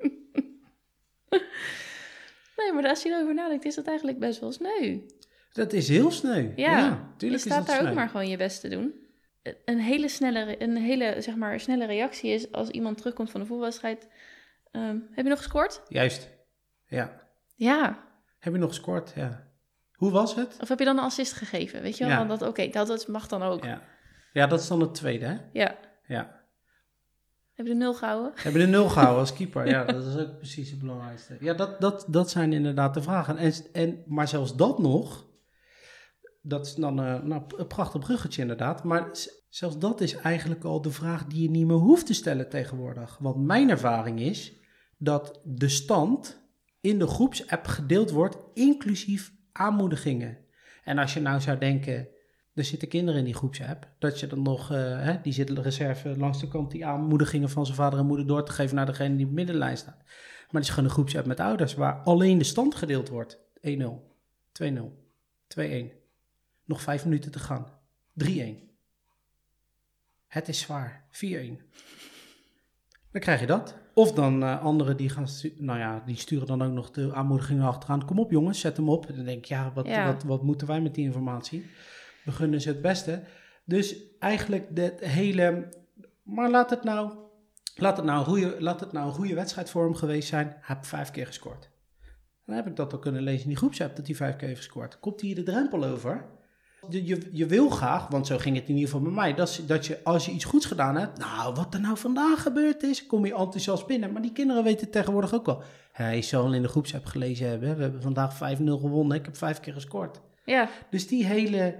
Nee, maar als je erover nadenkt, is dat eigenlijk best wel sneu. Dat is heel sneu. Ja, ja je staat daar ook maar gewoon je best te doen. Een hele snelle, een hele, zeg maar, snelle reactie is als iemand terugkomt van de voetbalwedstrijd. Um, heb je nog gescoord? Juist, ja. Ja. Heb je nog gescoord? Ja. Hoe was het? Of heb je dan een assist gegeven? Weet je wel? Ja. Dat, Oké, dat, mag dan ook. Ja. ja, dat is dan het tweede, hè? Ja. Ja. Heb je de nul gehouden? Heb je de nul gehouden als keeper? Ja, dat is ook precies het belangrijkste. Ja, dat, dat, dat zijn inderdaad de vragen. En, en, maar zelfs dat nog, dat is dan uh, nou, een prachtig bruggetje inderdaad. Maar zelfs dat is eigenlijk al de vraag die je niet meer hoeft te stellen tegenwoordig. Want mijn ervaring is dat de stand in de groepsapp gedeeld wordt, inclusief aanmoedigingen. En als je nou zou denken, er zitten kinderen in die groepsapp, dat je dan nog, hè, die zitten de reserve langs de kant die aanmoedigingen van zijn vader en moeder door te geven naar degene die op de middenlijn staat. Maar het is gewoon een groepsapp met ouders waar alleen de stand gedeeld wordt. 1-0, 2-0, 2-1. Nog vijf minuten te gaan. 3-1. Het is zwaar. 4-1. Dan krijg je dat. Of dan uh, anderen die gaan, nou ja, die sturen dan ook nog de aanmoedigingen achteraan. Kom op jongens, zet hem op. En dan denk ik, ja, wat, Wat, wat moeten wij met die informatie? We gunnen ze het beste. Dus eigenlijk de hele, maar laat het nou, laat het nou, een goede, laat het nou een goede wedstrijd voor hem geweest zijn. Hij heeft vijf keer gescoord. Dan heb ik dat al kunnen lezen in die groepsapp, dat hij vijf keer heeft gescoord. Komt hier de drempel over? Je, je wil graag, want zo ging het in ieder geval bij mij, dat, dat je als je iets goeds gedaan hebt, nou, wat er nou vandaag gebeurd is, kom je enthousiast binnen. Maar die kinderen weten tegenwoordig ook wel. Hij zal al in de groepsapp gelezen hebben, we hebben vandaag 5-0 gewonnen, ik heb vijf keer gescoord. Ja. Dus die hele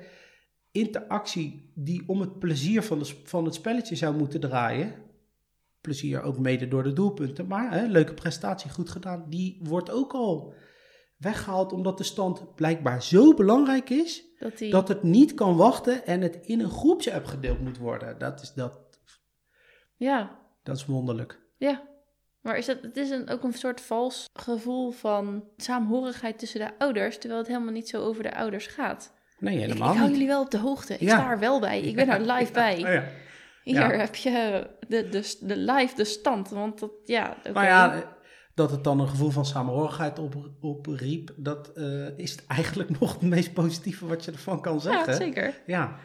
interactie die om het plezier van, de, van het spelletje zou moeten draaien, plezier ook mede door de doelpunten, maar hè, leuke prestatie, goed gedaan, die wordt ook al weggehaald omdat de stand blijkbaar zo belangrijk is dat, dat het niet kan wachten en het in een groepsapp gedeeld moet worden. Dat is dat. Ja. Dat is wonderlijk. Ja. Maar is dat, het is een, ook een soort vals gevoel van saamhorigheid tussen de ouders, terwijl het helemaal niet zo over de ouders gaat. Nee, helemaal ik, ik hou jullie wel op de hoogte. Ik sta er wel bij. Ik ben er live bij. Oh, ja. Hier heb je de, de, de live de stand. Want dat, ja. Okay. Nou ja, dat het dan een gevoel van samenhorigheid op, opriep, dat uh, is eigenlijk nog het meest positieve wat je ervan kan zeggen. Ja, zeker. Ja,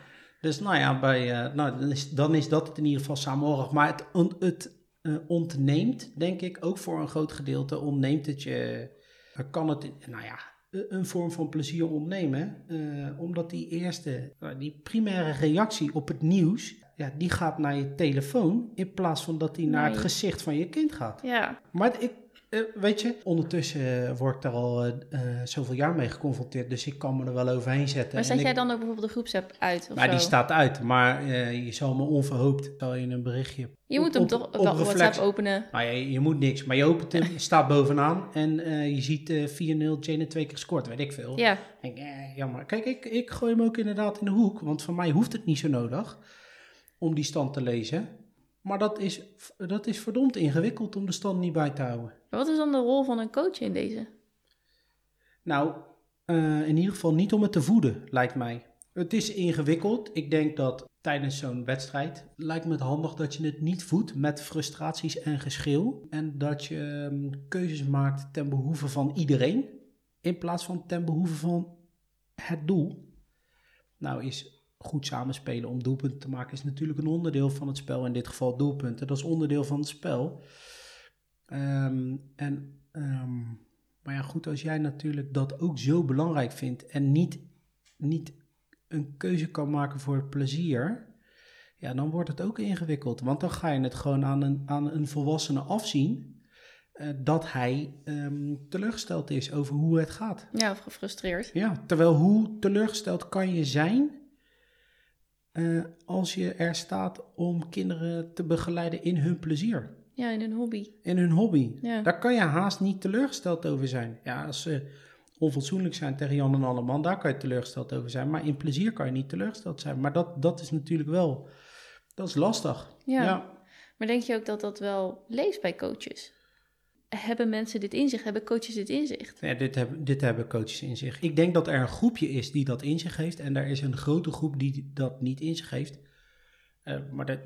dus nou ja, bij, uh, nou, dan, is, dan is dat het in ieder geval samenhorig. Maar het, on, het uh, ontneemt, denk ik, ook voor een groot gedeelte, ontneemt het je, kan het, nou ja, een vorm van plezier ontnemen. omdat die eerste, die primaire reactie op het nieuws, ja, die gaat naar je telefoon in plaats van dat die naar het gezicht van je kind gaat. Ja. Maar ik, weet je, ondertussen uh, word ik daar al uh, zoveel jaar mee geconfronteerd, dus ik kan me er wel overheen zetten. Maar zet jij dan ook bijvoorbeeld de groepsapp uit? Of maar die staat uit, maar je zal me onverhoopt zal je een berichtje. Je moet hem toch wel WhatsApp openen. Nou, je, je, moet niks, maar je opent hem, staat bovenaan en je ziet 4-0, Jane twee keer gescoord, weet ik veel. Ja. En, jammer. Kijk, ik, ik gooi hem ook inderdaad in de hoek, want voor mij hoeft het niet zo nodig om die stand te lezen. Maar dat is, dat is verdomd ingewikkeld om de stand niet bij te houden. Wat is dan de rol van een coach in deze? Nou, eh, in ieder geval niet om het te voeden, lijkt mij. Het is ingewikkeld. Ik denk dat tijdens zo'n wedstrijd lijkt me het handig dat je het niet voedt met frustraties en geschil. En dat je ehm, keuzes maakt ten behoeve van iedereen, in plaats van ten behoeve van het doel. Nou is goed samenspelen om doelpunten te maken is natuurlijk een onderdeel van het spel. In dit geval doelpunten. Dat is onderdeel van het spel. Ehm, en, ehm, maar ja, goed, als jij natuurlijk dat ook zo belangrijk vindt en niet, niet een keuze kan maken voor plezier, ja, dan wordt het ook ingewikkeld. Want dan ga je het gewoon aan een, aan een volwassene afzien. eh, dat hij ehm, teleurgesteld is over hoe het gaat. Ja, of gefrustreerd. Ja, terwijl hoe teleurgesteld kan je zijn eh, als je er staat om kinderen te begeleiden in hun plezier, Ja, in een hobby. in hun hobby. Ja. Daar kan je haast niet teleurgesteld over zijn. Ja, als ze onfatsoenlijk zijn tegen Jan en Alleman, daar kan je teleurgesteld over zijn. Maar in plezier kan je niet teleurgesteld zijn. Maar dat, dat is natuurlijk wel, dat is lastig. Ja. ja. Maar denk je ook dat dat wel leeft bij coaches? Hebben mensen dit inzicht? Hebben coaches dit inzicht? Ja, dit, hebben, dit hebben coaches in zich. Ik denk dat er een groepje is die dat in zich heeft. En er is een grote groep die dat niet in zich heeft. Eh, maar dat,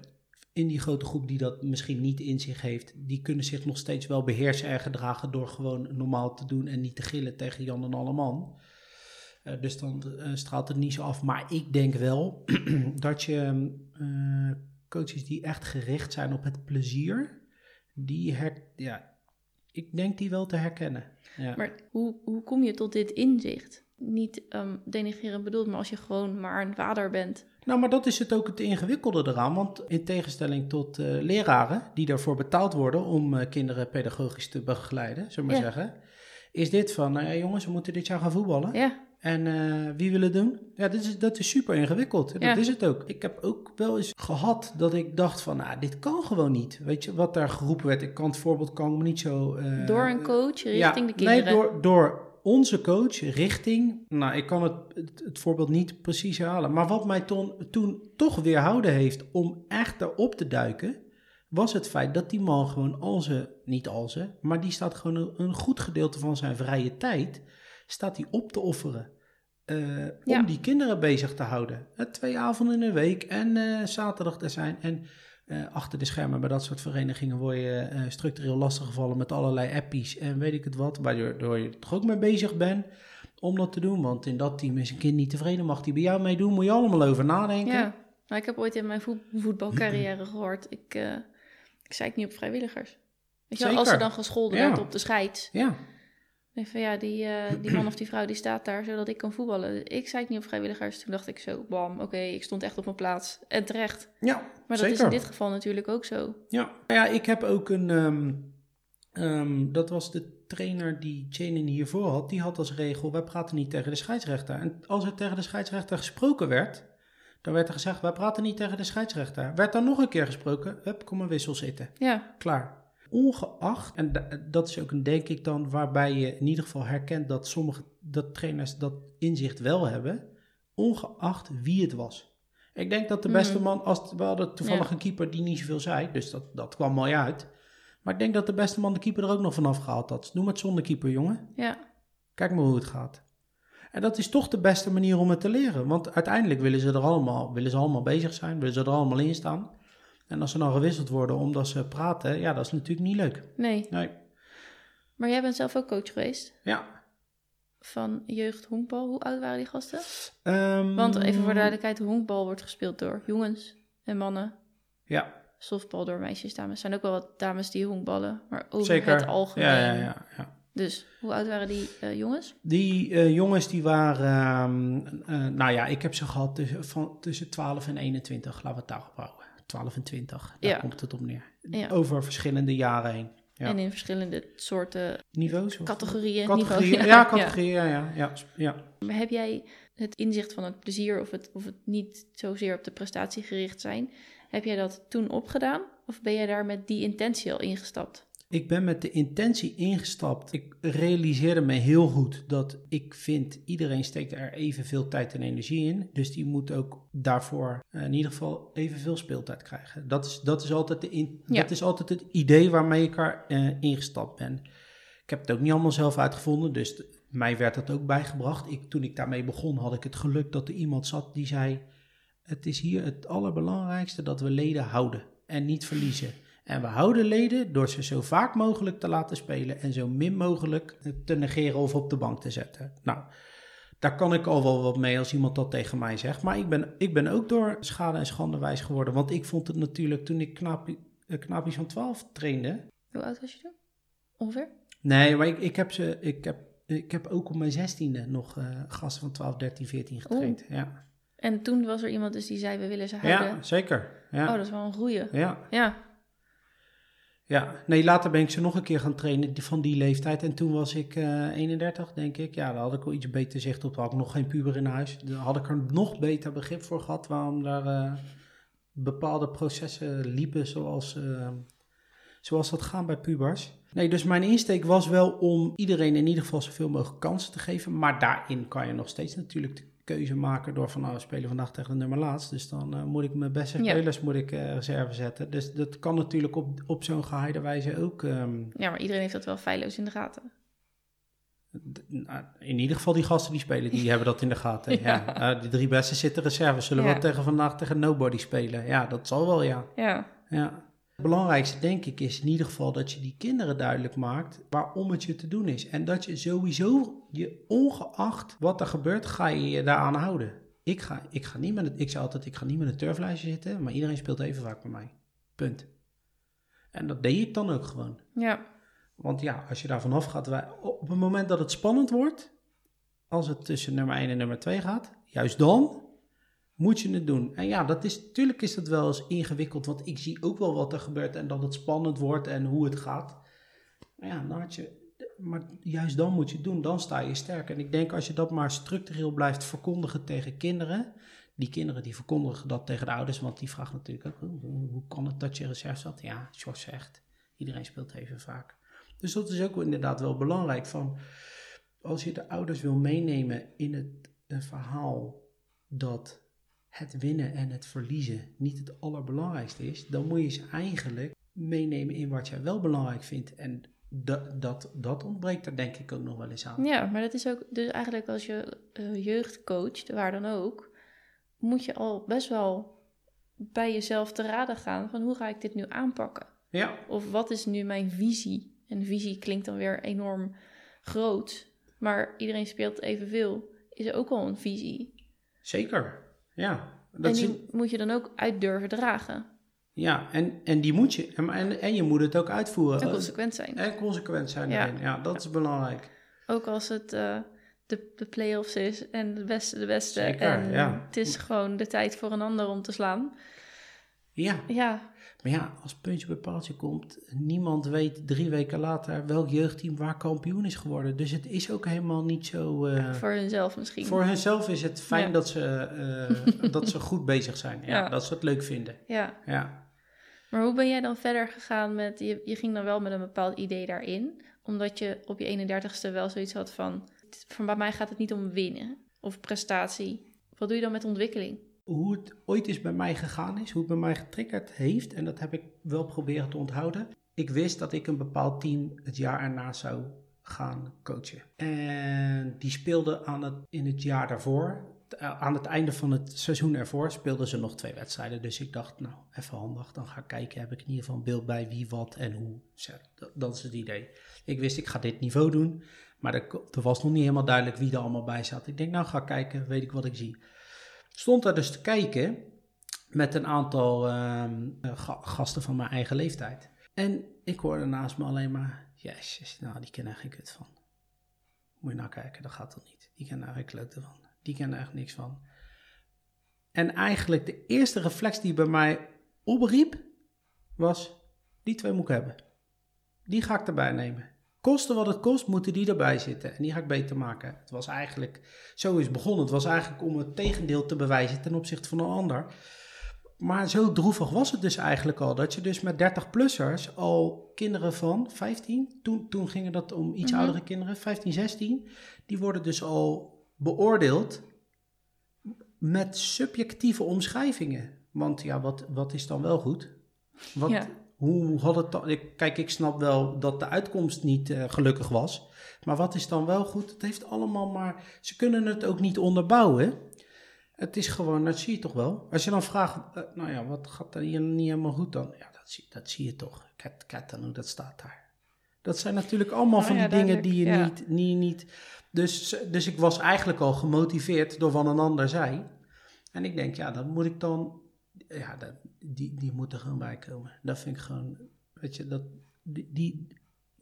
in die grote groep die dat misschien niet in zich heeft, die kunnen zich nog steeds wel beheersen en gedragen door gewoon normaal te doen en niet te gillen tegen Jan en Alleman. Eh, dus dan eh, straalt het niet zo af. Maar ik denk wel dat je eh, coaches die echt gericht zijn op het plezier, die her, ja, ik denk die wel te herkennen. Ja. Maar hoe, hoe kom je tot dit inzicht? Niet um, denigrerend bedoeld, maar als je gewoon maar een vader bent. Nou, maar dat is het ook het ingewikkelde eraan. Want in tegenstelling tot eh, leraren die daarvoor betaald worden om eh, kinderen pedagogisch te begeleiden, zullen we maar Ja. zeggen. Is dit van, nou ja, jongens, we moeten dit jaar gaan voetballen. Ja, En eh, wie wil het doen? Ja, dat is, dat is super ingewikkeld. Dat Ja. is het ook. Ik heb ook wel eens gehad dat ik dacht van, nou, dit kan gewoon niet. Weet je, wat daar geroepen werd. Ik kan het voorbeeld kan me niet zo... eh, door een coach richting ja, de kinderen. Nee, door, door onze coach richting. Nou, ik kan het, het, het voorbeeld niet precies herhalen. Maar wat mij ton, toen toch weerhouden heeft om echt erop te duiken. Was het feit dat die man gewoon al zijn, niet al zijn, maar die staat gewoon een, een goed gedeelte van zijn vrije tijd. Staat hij op te offeren. eh, Ja. Om die kinderen bezig te houden. Eh, twee avonden in de week en eh, zaterdag te zijn. En achter de schermen bij dat soort verenigingen word je structureel lastiggevallen met allerlei appies en weet ik het wat, waardoor je toch ook mee bezig bent om dat te doen. Want in dat team is een kind niet tevreden, mag die bij jou meedoen, moet je allemaal over nadenken. Ja, nou, ik heb ooit in mijn voet- voetbalcarrière gehoord, ik, ik zei niet op vrijwilligers. Weet je wel, als er dan gescholden Ja. werd op de scheids. Ja, Nee, van ja, die, eh, die man of die vrouw die staat daar zodat ik kan voetballen. Ik zei het niet op vrijwilligers. Toen dacht ik zo, bam, oké, ik stond echt op mijn plaats. En terecht. ja Maar dat zeker. is in dit geval natuurlijk ook zo. Ja. ja, ik heb ook een. ehm, ehm, dat was de trainer die Janin hiervoor had. Die had als regel: wij praten niet tegen de scheidsrechter. En als er tegen de scheidsrechter gesproken werd, dan werd er gezegd: wij praten niet tegen de scheidsrechter. Werd dan nog een keer gesproken: hup, kom een wissel zitten. Ja, Klaar. Ongeacht, en da- dat is ook een denk ik dan waarbij je in ieder geval herkent dat sommige dat trainers dat inzicht wel hebben, ongeacht wie het was. Ik denk dat de beste Mhm. man, als we hadden toevallig Ja. een keeper die niet zoveel zei, dus dat, dat kwam mooi uit. Maar ik denk dat de beste man de keeper er ook nog vanaf gehaald had. Doe het zonder keeper, jongen. ja, Kijk maar hoe het gaat. En dat is toch de beste manier om het te leren. Want uiteindelijk willen ze er allemaal, willen ze allemaal bezig zijn, willen ze er allemaal in staan. En als ze dan gewisseld worden omdat ze praten, ja, dat is natuurlijk niet leuk. nee. Nee. Maar jij bent zelf ook coach geweest Ja. van jeugd honkbal. Hoe oud waren die gasten? Ehm, Want even voor de duidelijkheid, honkbal wordt gespeeld door jongens en mannen. Ja, Softbal door meisjes, dames. Er zijn ook wel wat dames die honkballen, maar over zeker. het algemeen. Ja, ja, ja, ja. Dus, hoe oud waren die eh, jongens? Die eh, jongens die waren, ehm, eh, nou ja, ik heb ze gehad tussen, van, tussen 12 en 21, laten we het daarop houden. 12 en 20, daar Ja. komt het op neer. Ja. Over verschillende jaren heen. Ja. En in verschillende soorten Niveaus? of- categorieën. Categorieën, niveau- ja, categorieën, ja, ja, ja, ja. Maar heb jij het inzicht van het plezier of het, of het niet zozeer op de prestatie gericht zijn, heb jij dat toen opgedaan? Of ben jij daar met die intentie al ingestapt? Ik ben met de intentie ingestapt. Ik realiseerde me heel goed dat ik vind iedereen steekt er evenveel tijd en energie in. Dus die moet ook daarvoor eh, in ieder geval evenveel speeltijd krijgen. Dat is, dat is, altijd, de in, Ja. dat is altijd het idee waarmee ik er eh, ingestapt ben. Ik heb het ook niet allemaal zelf uitgevonden, dus t- mij werd dat ook bijgebracht. Ik, toen ik daarmee begon, had ik het geluk dat er iemand zat die zei: Het is hier het allerbelangrijkste dat we leden houden en niet verliezen. En we houden leden door ze zo vaak mogelijk te laten spelen en zo min mogelijk te negeren of op de bank te zetten. Nou, daar kan ik al wel wat mee als iemand dat tegen mij zegt. Maar ik ben, ik ben ook door schade en schande wijs geworden. Want ik vond het natuurlijk toen ik knapie, eh, van 12 trainde. Hoe oud was je toen? Ongeveer? Nee, maar ik, ik, heb, ze, ik, heb, ik heb ook op mijn zestiende nog eh, gasten van 12, 13, 14 getraind. Ja. En toen was er iemand dus die zei, we willen ze houden. ja, zeker. Ja. Oh, dat is wel een goeie. ja. Ja. Ja, nee, later ben ik ze nog een keer gaan trainen van die leeftijd. En toen was ik eh 31, denk ik. Ja, daar had ik wel iets beter zicht op. Had ik nog geen puber in huis. Daar had ik er nog beter begrip voor gehad waarom daar eh, bepaalde processen liepen zoals, eh, zoals dat gaan bij pubers. Nee, dus mijn insteek was wel om iedereen in ieder geval zoveel mogelijk kansen te geven. Maar daarin kan je nog steeds natuurlijk keuze maken door van nou, we spelen vandaag tegen de nummer laatst. Dus dan eh, moet ik mijn beste Ja. spelers moet ik, eh, reserve zetten. Dus dat kan natuurlijk op, op zo'n geheide wijze ook. ehm, ja, maar iedereen heeft dat wel feilloos in de gaten. nou, in ieder geval die gasten die spelen, die hebben dat in de gaten. Ja. Ja. Eh, die drie beste zitten reserve. Zullen Ja. we tegen vandaag tegen nobody spelen? Ja, dat zal wel, ja. Ja. ja. Het belangrijkste, denk ik, is in ieder geval dat je die kinderen duidelijk maakt waarom het je te doen is. En dat je sowieso, je, ongeacht wat er gebeurt, ga je je daaraan houden. Ik, ga, ik, ga niet met het, ik zei altijd, ik ga niet met een turflijstje zitten, maar iedereen speelt even vaak bij mij. Punt. En dat deed ik dan ook gewoon. Ja. Want ja, als je daar vanaf gaat, wij, op het moment dat het spannend wordt, als het tussen nummer 1 en nummer 2 gaat, juist dan moet je het doen. En ja, dat is, natuurlijk is dat wel eens ingewikkeld, want ik zie ook wel wat er gebeurt en dat het spannend wordt en hoe het gaat. Maar ja, dan had je, maar juist dan moet je het doen, dan sta je sterk. En ik denk als je dat maar structureel blijft verkondigen tegen kinderen, die kinderen die verkondigen dat tegen de ouders, want die vragen natuurlijk ook, hoe, hoe- hoe kan het dat je reserve zat? Ja, George zegt, iedereen speelt even vaak. Dus dat is ook inderdaad wel belangrijk. Van, als je de ouders wil meenemen in het een verhaal dat het winnen en het verliezen niet het allerbelangrijkste is, dan moet je ze eigenlijk meenemen in wat jij wel belangrijk vindt. En dat, dat, dat ontbreekt er denk ik ook nog wel eens aan. Ja, maar dat is ook, dus eigenlijk als je eh, jeugd coacht, waar dan ook, moet je al best wel bij jezelf te raden gaan van hoe ga ik dit nu aanpakken? Ja, Of wat is nu mijn visie? En visie klinkt dan weer enorm groot, maar iedereen speelt evenveel, is ook al een visie. zeker. Ja, dat en is, die moet je dan ook uit durven dragen ja en, en die moet je. En, en, en je moet het ook uitvoeren. en consequent zijn. En consequent zijn Ja. Ja, dat is belangrijk. Ook als het eh, de, de play-offs is en de beste de beste. Zeker, en ja. het is gewoon de tijd voor een ander om te slaan. Ja, Ja, Maar ja, als puntje bij paaltje komt, niemand weet drie weken later welk jeugdteam waar kampioen is geworden. Dus het is ook helemaal niet zo. eh, voor hunzelf misschien. voor henzelf is het fijn Ja. dat, ze, eh, dat ze goed bezig zijn. Ja, Ja. Dat ze het leuk vinden. Ja, Ja. maar hoe ben jij dan verder gegaan met... Je, je ging dan wel met een bepaald idee daarin. Omdat je op je 31ste wel zoiets had van... Van bij mij gaat het niet om winnen of prestatie. Wat doe je dan met ontwikkeling? Hoe het ooit is bij mij gegaan is, hoe het bij mij getriggerd heeft, en dat heb ik wel proberen te onthouden. Ik wist dat ik een bepaald team het jaar erna zou gaan coachen. En die speelde aan het, in het jaar daarvoor, eh, aan het einde van het seizoen ervoor, speelden ze nog twee wedstrijden. Dus ik dacht, nou, even handig, dan ga ik kijken, heb ik in ieder geval een beeld bij wie, wat en hoe. Dat, dat is het idee. Ik wist, ik ga dit niveau doen, maar er, er was nog niet helemaal duidelijk wie er allemaal bij zat. Ik denk, nou, ga kijken, weet ik wat ik zie stond daar dus te kijken met een aantal ehm, eh, ga- gasten van mijn eigen leeftijd. En ik hoorde naast me alleen maar, jezus, nou die kennen er geen kut van. Moet je nou kijken, dat gaat toch niet. Die kennen er geen klote van. Die kennen er echt niks van. En eigenlijk de eerste reflex die bij mij opriep, was, die twee moet ik hebben. Die ga ik erbij nemen. Koste wat het kost, moeten die erbij zitten. En die ga ik beter maken. Het was eigenlijk, zo is begonnen. Het was eigenlijk om het tegendeel te bewijzen ten opzichte van een ander. Maar zo droevig was het dus eigenlijk al. Dat je dus met 30-plussers al kinderen van 15, toen, toen gingen dat om iets Mhm. oudere kinderen, 15, 16, die worden dus al beoordeeld met subjectieve omschrijvingen. Want ja, wat, wat is dan wel goed? Wat, Ja. Hoe had het dan? Kijk, ik snap wel dat de uitkomst niet eh, gelukkig was. Maar wat is dan wel goed? Het heeft allemaal maar. Ze kunnen het ook niet onderbouwen. Het is gewoon, dat zie je toch wel. Als je dan vraagt, eh, nou ja, wat gaat er hier niet helemaal goed dan? Ja, dat zie, dat zie je toch. Cat, Catanu, dat staat daar. Dat zijn natuurlijk allemaal Oh van ja, die dingen die je ja. niet, niet, niet... Dus, dus ik was eigenlijk al gemotiveerd door wat een ander zei. En ik denk, ja, dan moet ik dan... Ja, dat, die, die moet er gewoon bij komen. Dat vind ik gewoon, weet je, dat... Die, die,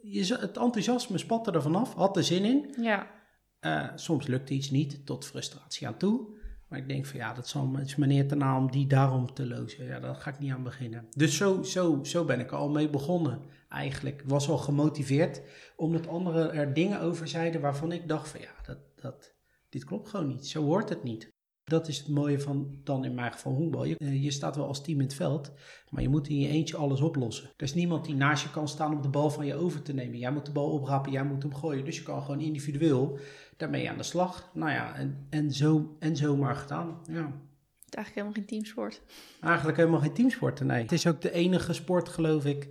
je, het enthousiasme spatte er vanaf, had er zin in. Ja, Eh, soms lukt iets niet, tot frustratie aan toe. Maar ik denk van ja, dat zal, het is meneer te na om die daarom te lozen. Ja, daar ga ik niet aan beginnen. Dus zo, zo, zo ben ik er al mee begonnen eigenlijk. Ik was al gemotiveerd omdat anderen er dingen over zeiden waarvan ik dacht van ja, dat, dat, dit klopt gewoon niet. Zo hoort het niet. Dat is het mooie van dan in mijn geval honkbal. Je, eh, je staat wel als team in het veld, maar je moet in je eentje alles oplossen. Er is niemand die naast je kan staan om de bal van je over te nemen. Jij moet de bal oprapen, jij moet hem gooien. Dus je kan gewoon individueel daarmee aan de slag. Nou ja, en, en, zo, en zomaar gedaan. Ja. het is eigenlijk helemaal geen teamsport. Eigenlijk helemaal geen teamsporten, nee. Het is ook de enige sport, geloof ik,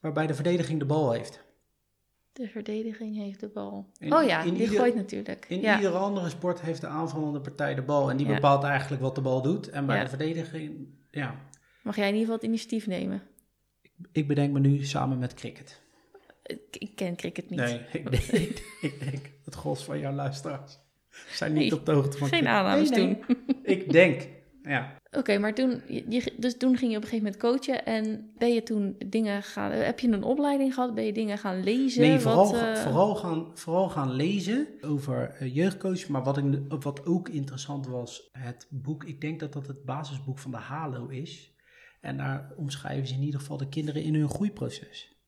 waarbij de verdediging de bal heeft. De verdediging heeft de bal. In- oh ja, in die ieder- gooit natuurlijk. In ja. iedere andere sport heeft de aanvallende partij de bal. En die Ja. bepaalt eigenlijk wat de bal doet. En bij Ja. de verdediging, ja. Mag jij in ieder geval het initiatief nemen? Ik bedenk me nu samen met cricket. Ik, ik ken cricket niet. Nee, ik denk, ik denk het gros van jouw luisteraars zijn niet Nee, op de hoogte van Geen cricket. aannames Nee, nee. Ik denk, ja. Oké, maar toen, je, dus toen ging je op een gegeven moment coachen en ben je toen dingen gaan, heb je een opleiding gehad? Ben je dingen gaan lezen? Nee, vooral, Wat, eh, vooral, gaan, vooral gaan lezen over eh, jeugdcoach. Maar wat, ik, wat ook interessant was, het boek, ik denk dat dat het basisboek van de HALO is. En daar omschrijven ze in ieder geval de kinderen in hun groeiproces.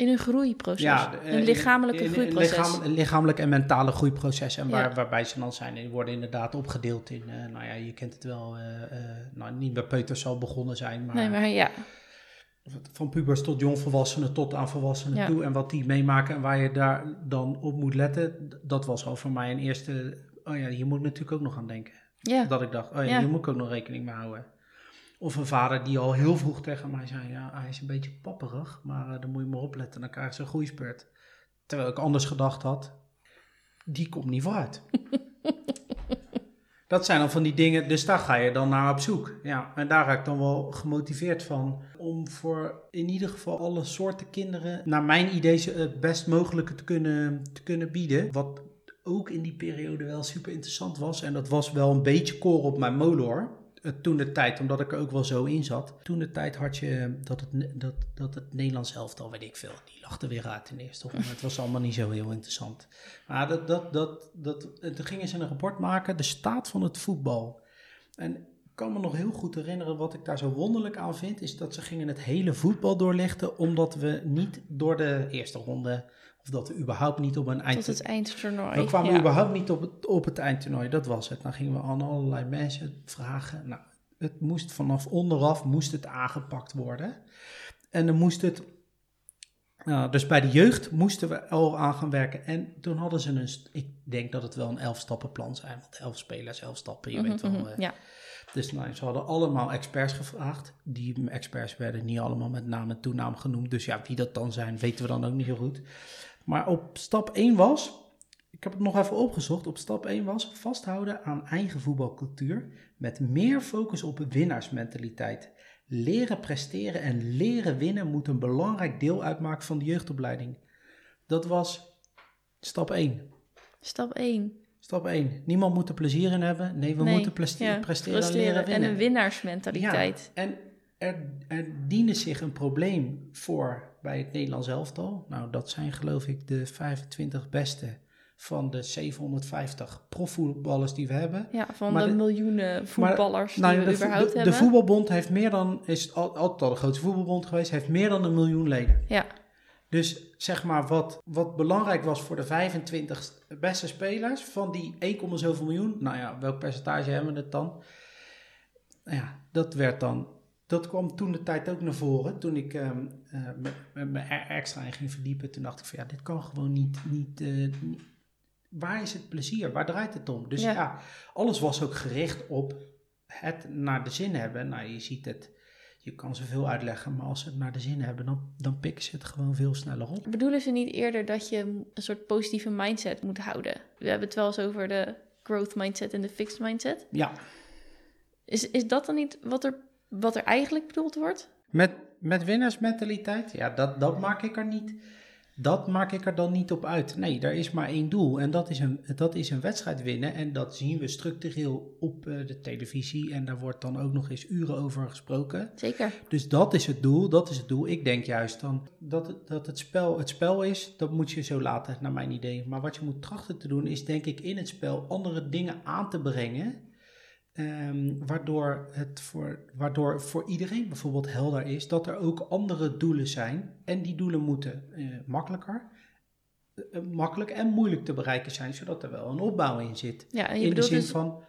In een groeiproces. de- eh, een lichamelijke in- groeiproces. lichaam- een lichamelijk en mentale groeiproces. En waar, Ja. waarbij ze dan zijn, die worden inderdaad opgedeeld in, eh, nou ja, je kent het wel, eh, nou niet bij peuters zal begonnen zijn, maar, Nee, maar ja. van pubers tot jongvolwassenen tot aan volwassenen Ja. toe. En wat die meemaken en waar je daar dan op moet letten, dat was al voor mij een eerste, oh ja, hier moet ik natuurlijk ook nog aan denken. Ja, Dat ik dacht, oh ja, Ja. hier moet ik ook nog rekening mee houden. Of een vader die al heel vroeg tegen mij zei, ja, hij is een beetje papperig, maar eh, dan moet je maar opletten, dan krijg je een groeispurt. Terwijl ik anders gedacht had, die komt niet vooruit. Dat zijn dan van die dingen, dus daar ga je dan naar op zoek. Ja, en daar raak ik dan wel gemotiveerd van. Om voor in ieder geval alle soorten kinderen, naar mijn idee, het best mogelijke te kunnen, te kunnen bieden. Wat ook in die periode wel super interessant was. En dat was wel een beetje koor op mijn molen hoor. Eh, Toen de tijd, omdat ik er ook wel zo in zat. Toen de tijd had je dat het, dat, dat het Nederlands elftal, weet ik veel, die er weer uit in de eerste ronde. Het was allemaal niet zo heel interessant. Maar dat, dat, dat, dat, en toen gingen ze een rapport maken, de staat van het voetbal. En ik kan me nog heel goed herinneren, wat ik daar zo wonderlijk aan vind, is dat ze gingen het hele voetbal doorlichten, omdat we niet door de eerste ronde, of dat we überhaupt niet op een eind... tot het eindtoernooi. We kwamen ja. überhaupt niet op het, op het eindtoernooi, dat was het. Dan gingen we aan allerlei mensen vragen. Nou, het moest vanaf onderaf moest het aangepakt worden. En dan moest het... nou, dus bij de jeugd moesten we al aan gaan werken. En toen hadden ze een... Ik denk dat het wel een elf-stappenplan zijn. Want elf spelers, elf stappen, je Mhm, weet wel... mhm, eh, ja. dus nou, ze hadden allemaal experts gevraagd. Die experts werden niet allemaal met naam en toenaam genoemd. Dus ja, wie dat dan zijn, weten we dan ook niet zo goed. Maar op stap 1 was, ik heb het nog even opgezocht. Op stap 1 was vasthouden aan eigen voetbalcultuur. Met meer focus op winnaarsmentaliteit. Leren presteren en leren winnen moet een belangrijk deel uitmaken van de jeugdopleiding. Dat was stap 1. Stap 1. Stap 1. Niemand moet er plezier in hebben. Nee, we Nee, moeten preste- ja, presteren, en leren en winnen. een winnaarsmentaliteit. Ja, en er, er diende zich een probleem voor bij het Nederlands elftal. Nou, dat zijn geloof ik de 25 beste van de 750 profvoetballers die we hebben. Ja, van Maar de, de- miljoenen voetballers Nou, die we de, überhaupt de, de hebben. voetbalbond heeft meer dan, is al- altijd al de grootste voetbalbond geweest, heeft meer dan een miljoen leden. Ja, Dus zeg maar wat, wat belangrijk was voor de 25 beste spelers van die 1, zoveel miljoen. Nou ja, welk percentage hebben we het dan? nou ja, dat werd dan, dat kwam toen de tijd ook naar voren. Toen ik eh, me, extra in ging verdiepen, toen dacht ik van ja, dit kan gewoon niet, niet, eh, niet- waar is het plezier? Waar draait het om? Dus Ja. ja. alles was ook gericht op het naar de zin hebben. Nou, je ziet het, je kan zoveel uitleggen, maar als ze het naar de zin hebben, dan, dan pikken ze het gewoon veel sneller op. Bedoelen ze niet eerder dat je een soort positieve mindset moet houden? We hebben het wel eens over de growth mindset en de fixed mindset. Ja, Is, is dat dan niet wat er, wat er eigenlijk bedoeld wordt? Met, met winnaarsmentaliteit, ja, dat, dat, maak ik er niet, dat maak ik er dan niet op uit. Nee, er is maar één doel en dat is een, dat is een wedstrijd winnen. En dat zien we structureel op eh, de televisie en daar wordt dan ook nog eens uren over gesproken. Zeker. Dus dat is het doel, dat is het doel. Ik denk juist dan dat het, dat het spel het spel is, dat moet je zo laten, naar mijn idee. Maar wat je moet trachten te doen, is denk ik in het spel andere dingen aan te brengen. Ehm, waardoor het voor, waardoor voor iedereen bijvoorbeeld helder is dat er ook andere doelen zijn. En die doelen moeten eh, makkelijker, eh, makkelijk en moeilijk te bereiken zijn, zodat er wel een opbouw in zit. Ja, en je In de zin dus... van,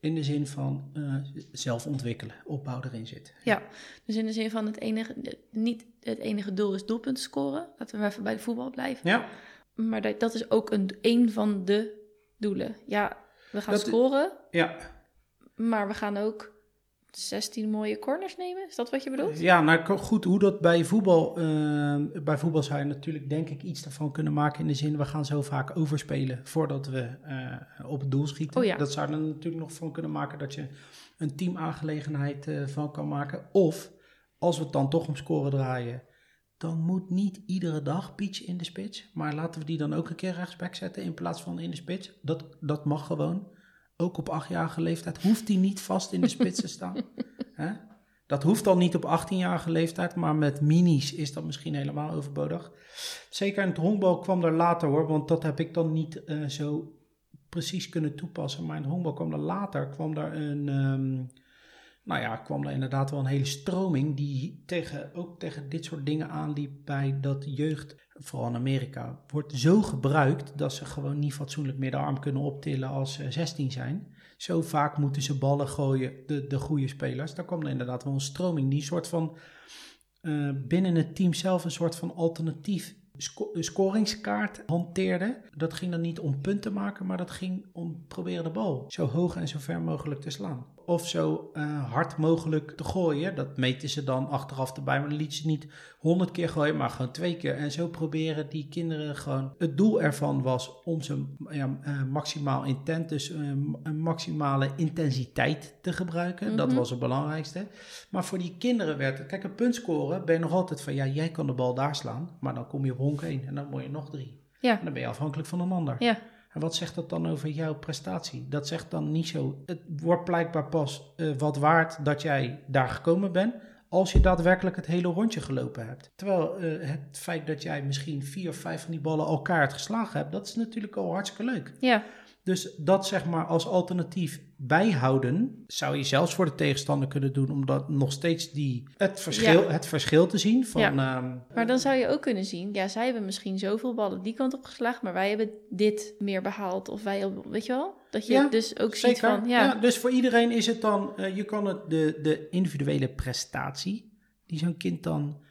in de zin van eh, zelf ontwikkelen, opbouw erin zit. Ja, dus in de zin van het enige, niet het enige doel is doelpunten scoren. Laten we maar even bij de voetbal blijven. Ja, Maar dat, dat is ook een, een van de doelen. Ja, we gaan Dat- scoren, ja. Maar we gaan ook 16 mooie corners nemen. Is dat wat je bedoelt? Ja, nou goed, hoe dat bij voetbal, eh, bij voetbal zou je natuurlijk denk ik iets ervan kunnen maken in de zin, we gaan zo vaak overspelen voordat we eh, op het doel schieten. Oh ja. Dat zou er natuurlijk nog van kunnen maken dat je een teamaangelegenheid eh, van kan maken. Of, als we het dan toch om scoren draaien, dan moet niet iedere dag Pietje in de spits, maar laten we die dan ook een keer rechtsback zetten in plaats van in de spits. Dat, dat mag gewoon. Ook op achtjarige leeftijd hoeft hij niet vast in de spits te staan. Hè? Dat hoeft al niet op 18-jarige leeftijd, maar met minis is dat misschien helemaal overbodig. Zeker in het honkbal kwam er later hoor, want dat heb ik dan niet eh, zo precies kunnen toepassen. Maar in het honkbal kwam er later, kwam er een, ehm, nou ja, kwam er inderdaad wel een hele stroming die tegen, ook tegen dit soort dingen aanliep bij dat jeugd, vooral in Amerika, wordt zo gebruikt dat ze gewoon niet fatsoenlijk meer de arm kunnen optillen als ze 16 zijn. Zo vaak moeten ze ballen gooien, de, de goede spelers. Daar kwam er inderdaad wel een stroming die een soort van eh, binnen het team zelf een soort van alternatief sco- scoringskaart hanteerde. Dat ging dan niet om punten maken, maar dat ging om proberen de bal zo hoog en zo ver mogelijk te slaan. Of zo eh, hard mogelijk te gooien. Dat meten ze dan achteraf erbij, maar dan liet ze niet honderd keer gooien, maar gewoon twee keer. En zo proberen die kinderen gewoon. Het doel ervan was om ze ja, eh, maximaal intent, dus eh, een maximale intensiteit te gebruiken. Dat Mhm. was het belangrijkste. Maar voor die kinderen werd het, kijk, een punt scoren ben je nog altijd van, ja, jij kan de bal daar slaan, maar dan kom je op honk 1 en dan word je nog drie. Ja, En dan ben je afhankelijk van een ander. ja, En wat zegt dat dan over jouw prestatie? Dat zegt dan niet zo. Het wordt blijkbaar pas eh, wat waard dat jij daar gekomen bent. Als je daadwerkelijk het hele rondje gelopen hebt. Terwijl eh, het feit dat jij misschien vier of vijf van die ballen elkaar geslagen hebt, dat is natuurlijk al hartstikke leuk. ja. Dus dat zeg maar als alternatief bijhouden, zou je zelfs voor de tegenstander kunnen doen, om dat nog steeds die, het, verschil, Ja. het verschil te zien. Van, ehm, Maar dan zou je ook kunnen zien, ja, zij hebben misschien zoveel ballen die kant op geslagen, maar wij hebben dit meer behaald. Of wij, weet je wel? Dat je Ja, dus ook ziet Zeker. van, ja, Ja, dus voor iedereen is het dan, eh, je kan het, de, de individuele prestatie die zo'n kind dan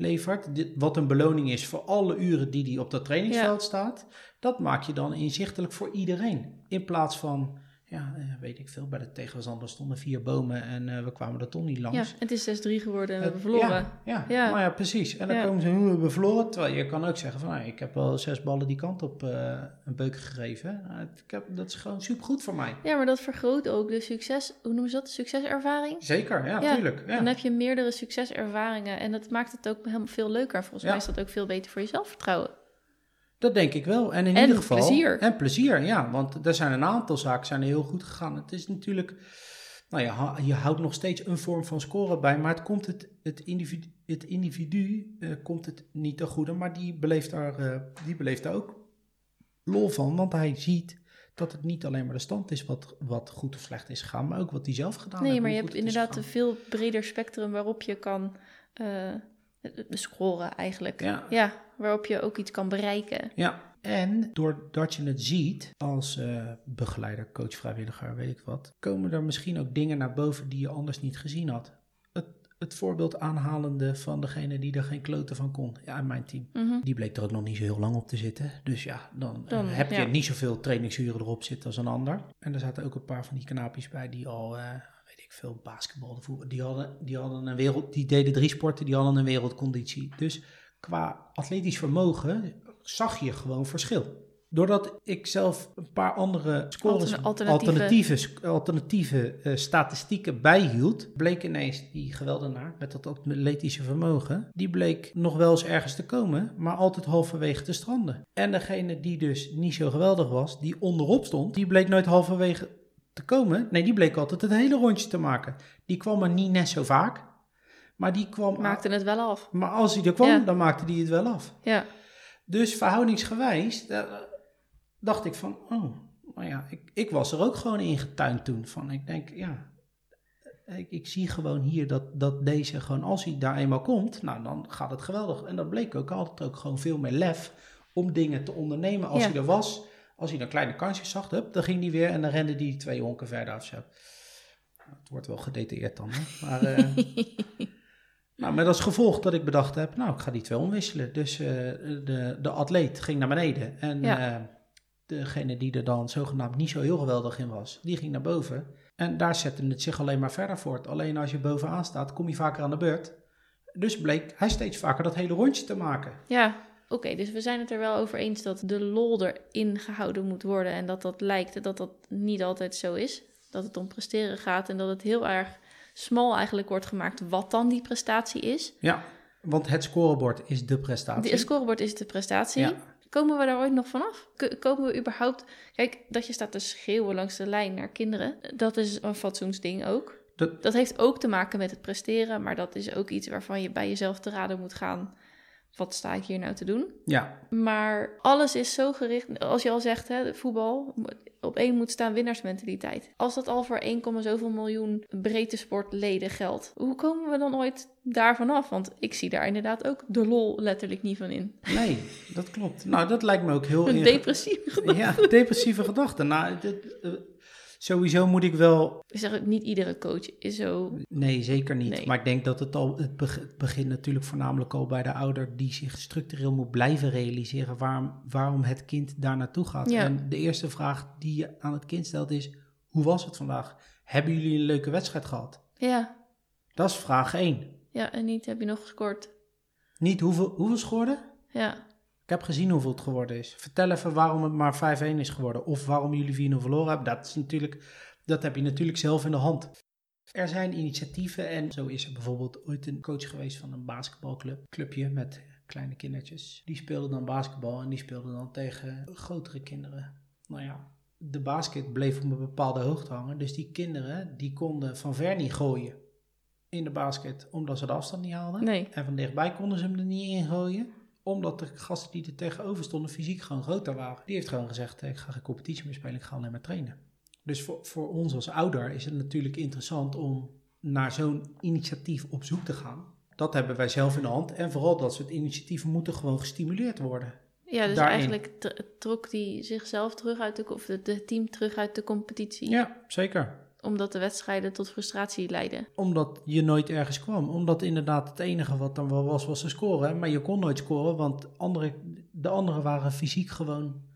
levert, dit, wat een beloning is voor alle uren die hij op dat trainingsveld staat, dat maak je dan inzichtelijk voor iedereen. In plaats van, ja, eh, weet ik veel, bij de tegenstander stonden vier bomen en eh, we kwamen er toch niet langs. ja, het is 6-3 geworden en we hebben verloren. Ja, ja, Ja. Maar ja, precies. En dan Ja. komen ze, hoe hebben we verloren? Terwijl je kan ook zeggen van, nou, ik heb wel zes ballen die kant op eh, een beuk gegeven. Nou, ik heb, dat is gewoon supergoed voor mij. Ja, maar dat vergroot ook de succes, hoe noemen ze dat, de succeservaring? Zeker, ja, Ja, tuurlijk. Ja. Dan heb je meerdere succeservaringen en dat maakt het ook helemaal veel leuker. Volgens mij is dat ook veel beter voor je zelfvertrouwen. Dat denk ik wel. En in En ieder geval. plezier. En plezier, ja. Want er zijn een aantal zaken zijn heel goed gegaan. Het is natuurlijk. Nou ja, je houdt nog steeds een vorm van scoren bij, maar het komt het, het individu, het individu eh, komt het niet ten goede, maar die beleeft, daar, eh, die beleeft daar ook lol van, want hij ziet dat het niet alleen maar de stand is wat, wat goed of slecht is gegaan, maar ook wat hij zelf gedaan heeft. Nee, maar je hebt inderdaad een veel breder spectrum waarop je kan eh, scoren eigenlijk. Ja. Ja, waarop je ook iets kan bereiken. Ja, En doordat je het ziet als eh, begeleider, coach, vrijwilliger, weet ik wat, komen er misschien ook dingen naar boven die je anders niet gezien had. Het, het voorbeeld aanhalende van degene die er geen kloten van kon, ja, in mijn team. Mhm. Die bleek er ook nog niet zo heel lang op te zitten. Dus ja, dan, eh, heb je ja. niet zoveel trainingsuren erop zitten als een ander. En er zaten ook een paar van die knaapjes bij die al, eh, weet ik veel, basketbal, voetbal. Die hadden, die hadden een wereld, die deden drie sporten, die hadden een wereldconditie. Dus qua atletisch vermogen zag je gewoon verschil. Doordat ik zelf een paar andere scores, Altern- alternatieve- alternatieve, alternatieve eh, statistieken bijhield, bleek ineens die geweldenaar met dat atletische vermogen, die bleek nog wel eens ergens te komen, maar altijd halverwege te stranden. En degene die dus niet zo geweldig was, die onderop stond, die bleek nooit halverwege te komen. Nee, die bleek altijd het hele rondje te maken. Die kwam er niet net zo vaak, maar die kwam... Maakte het wel af. Maar als hij er kwam, Ja. dan maakte hij het wel af. Ja. Dus verhoudingsgewijs eh, dacht ik van, oh, nou ja, ik, ik was er ook gewoon ingetuind toen. Van, ik denk, ja, ik, ik zie gewoon hier dat, dat deze gewoon, als hij daar eenmaal komt, nou dan gaat het geweldig. En dat bleek ook altijd ook gewoon veel meer lef om dingen te ondernemen als Ja. hij er was. Als hij dan kleine kansjes zag, hup, dan ging hij weer en dan rende hij twee honken verder zo. Het wordt wel gedetailleerd dan, hè? Maar, eh, nou, met als gevolg dat ik bedacht heb, nou, ik ga die twee omwisselen. Dus eh, de, de atleet ging naar beneden en Ja. eh, degene die er dan zogenaamd niet zo heel geweldig in was, die ging naar boven. En daar zette het zich alleen maar verder voort. Alleen als je bovenaan staat, kom je vaker aan de beurt. Dus bleek hij steeds vaker dat hele rondje te maken. Ja, oké, dus we zijn het er wel over eens dat de lol erin gehouden moet worden en dat dat lijkt dat dat niet altijd zo is. Dat het om presteren gaat en dat het heel erg smal eigenlijk wordt gemaakt wat dan die prestatie is. Ja, want het scorebord is de prestatie. Het scorebord is de prestatie. Ja. Komen we daar ooit nog vanaf? Komen we überhaupt... Kijk, dat je staat te schreeuwen langs de lijn naar kinderen, dat is een fatsoensding ook. Dat- Dat heeft ook te maken met het presteren, maar dat is ook iets waarvan je bij jezelf te raden moet gaan. Wat sta ik hier nou te doen? Ja, Maar alles is zo gericht, als je al zegt, hè, voetbal, op één moet staan winnaarsmentaliteit. Als dat al voor 1, zoveel miljoen breedte sportleden geldt, hoe komen we dan ooit daarvan af? Want ik zie daar inderdaad ook de lol letterlijk niet van in. nee, dat klopt. Nou, dat lijkt me ook heel Een depressieve gedachte. Ja, depressieve gedachten. Nou, dit, sowieso moet ik wel Ik zeg, niet iedere coach is zo... Nee, zeker niet. Nee. Maar ik denk dat het al het beg- het begint natuurlijk voornamelijk al bij de ouder die zich structureel moet blijven realiseren waarom, waarom het kind daar naartoe gaat. Ja. En de eerste vraag die je aan het kind stelt is: hoe was het vandaag? Hebben jullie een leuke wedstrijd gehad? Ja, Dat is vraag 1. ja, en niet heb je nog gescoord. Niet hoeveel, hoeveel? Ja, Ik heb gezien hoeveel het geworden is. Vertel even waarom het maar 5-1 is geworden. Of waarom jullie 4-0 verloren hebben. Dat, is natuurlijk, dat heb je natuurlijk zelf in de hand. Er zijn initiatieven en zo is er bijvoorbeeld ooit een coach geweest van een basketbalclub. Clubje met kleine kindertjes. Die speelden dan basketbal en die speelden dan tegen grotere kinderen. Nou ja, de basket bleef op een bepaalde hoogte hangen. Dus die kinderen die konden van ver niet gooien in de basket omdat ze de afstand niet haalden. nee. En van dichtbij konden ze hem er niet in gooien. Omdat de gasten die er tegenover stonden fysiek gewoon groter waren. Die heeft gewoon gezegd, ik ga geen competitie meer spelen, ik ga alleen maar trainen. Dus voor, voor ons als ouder is het natuurlijk interessant om naar zo'n initiatief op zoek te gaan. Dat hebben wij zelf in de hand. En vooral dat soort initiatieven moeten gewoon gestimuleerd worden. Ja, dus Daarin. eigenlijk trok die zichzelf terug uit de... of het de team terug uit de competitie. Ja, zeker. Omdat de wedstrijden tot frustratie leiden. Omdat je nooit ergens kwam. Omdat inderdaad het enige wat dan wel was, was te scoren. Maar je kon nooit scoren, want andere, de anderen waren fysiek gewoon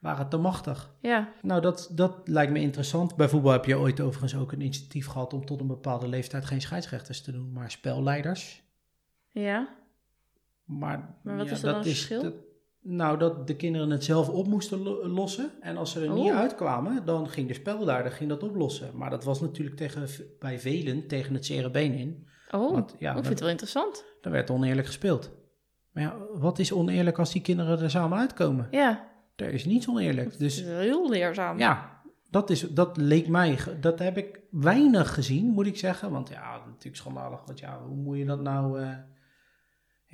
waren te machtig. Ja, Nou, dat, dat lijkt me interessant. Bij voetbal heb je ooit overigens ook een initiatief gehad om tot een bepaalde leeftijd geen scheidsrechters te doen, maar spelleiders. ja. Maar, Maar wat ja, is dan dat het verschil? dat- nou, dat de kinderen het zelf op moesten lo- lossen. En als ze er niet Oh. uitkwamen, dan ging de spelleider ging dat oplossen. Maar dat was natuurlijk tegen, bij velen tegen het zere been in. Oh, Want, ja, ik vind het wel interessant. Dan werd oneerlijk gespeeld. Maar ja, wat is oneerlijk als die kinderen er samen uitkomen? Ja, Er is niets oneerlijk. dat Dus is heel leerzaam. Ja, dat, is, dat leek mij, dat heb ik weinig gezien, moet ik zeggen. Want ja, natuurlijk schandalig. Want ja, hoe moet je dat nou, eh,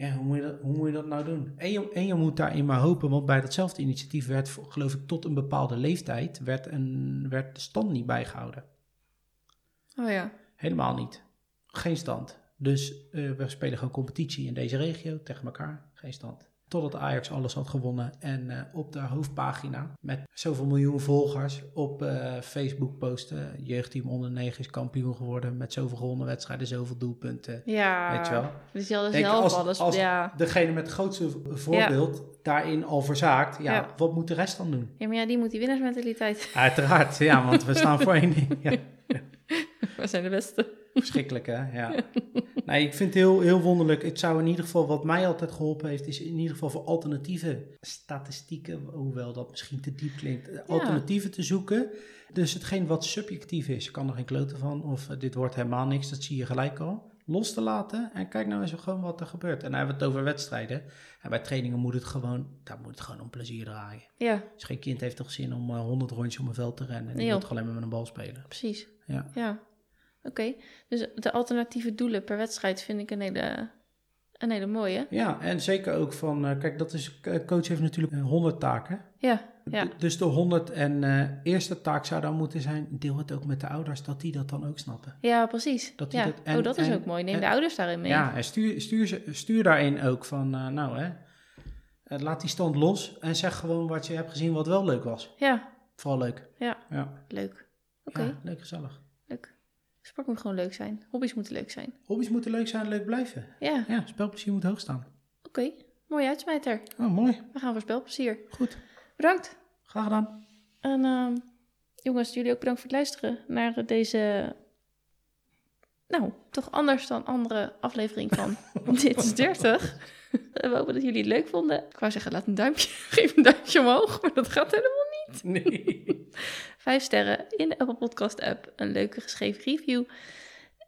ja, hoe moet je dat, hoe moet je dat nou doen? En je, en je moet daarin maar hopen, want bij datzelfde initiatief werd, geloof ik, tot een bepaalde leeftijd, werd, een, werd de stand niet bijgehouden. Oh ja. Helemaal niet. Geen stand. Dus eh, we spelen gewoon competitie in deze regio tegen elkaar. Geen stand. Totdat Ajax alles had gewonnen. En eh, op de hoofdpagina met zoveel miljoen volgers op eh, Facebook posten. Jeugdteam onder 9 is kampioen geworden. Met zoveel gewonnen wedstrijden, zoveel doelpunten. Ja, Weet je wel? Dus je Denk, zelf als, alles. als ja. degene met het grootste voorbeeld daarin al verzaakt. Ja, Ja. wat moet de rest dan doen? ja, maar ja, die moet die winnaarsmentaliteit. Uiteraard, ja, want we staan voor één ding. We zijn de beste. Verschrikkelijk, hè? Ja. Nee, ik vind het heel, heel wonderlijk. Het zou in ieder geval, wat mij altijd geholpen heeft, is in ieder geval voor alternatieve statistieken, hoewel dat misschien te diep klinkt, alternatieven te zoeken. Dus hetgeen wat subjectief is, ik kan er geen kloten van, of eh, dit wordt helemaal niks, dat zie je gelijk al. Los te laten en kijk nou eens gewoon wat er gebeurt. En dan hebben we het over wedstrijden. En bij trainingen moet het gewoon, daar moet het gewoon om plezier draaien. Ja, Dus geen kind heeft toch zin om eh, 100 rondjes om een veld te rennen. Die Nee, wil toch alleen maar met een bal spelen. precies. Ja. Ja, oké. Dus de alternatieve doelen per wedstrijd vind ik een hele, een hele mooie. Ja, en zeker ook van, eh, kijk, dat is, eh, coach heeft natuurlijk eh, 100 taken. Ja, ja. Dus de 100 en eh, eerste taak zou dan moeten zijn, deel het ook met de ouders, dat die dat dan ook snappen. Ja, precies. Dat die ja. dat- en- oh, dat is en- ook mooi. Neem en- de ouders daarin mee. Ja, en stuur, stuur, stuur daarin ook van, eh, nou hè, eh, laat die stand los en zeg gewoon wat je hebt gezien wat wel leuk was. ja, Vooral leuk. ja. Ja, leuk. Oké, ja leuk gezellig. leuk. Sport moet gewoon leuk zijn. Hobby's moeten leuk zijn. Hobby's moeten leuk zijn en leuk blijven. Ja, Ja, spelplezier moet hoog staan. oké. Mooi uitsmijter. Oh, mooi. We gaan voor spelplezier. Goed. Bedankt. Graag gedaan. En ehm, jongens, jullie ook bedankt voor het luisteren naar deze, nou, toch anders dan andere aflevering van Dit is 30. We hopen dat jullie het leuk vonden. Ik wou zeggen, laat een duimpje, geef een duimpje omhoog, maar dat gaat helemaal Nee. Vijf sterren in de Apple Podcast app, een leuke geschreven review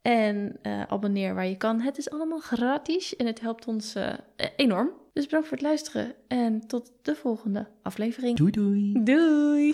en eh, abonneer waar je kan. Het is allemaal gratis en het helpt ons eh, enorm. Dus bedankt voor het luisteren en tot de volgende aflevering. Doei doei. Doei!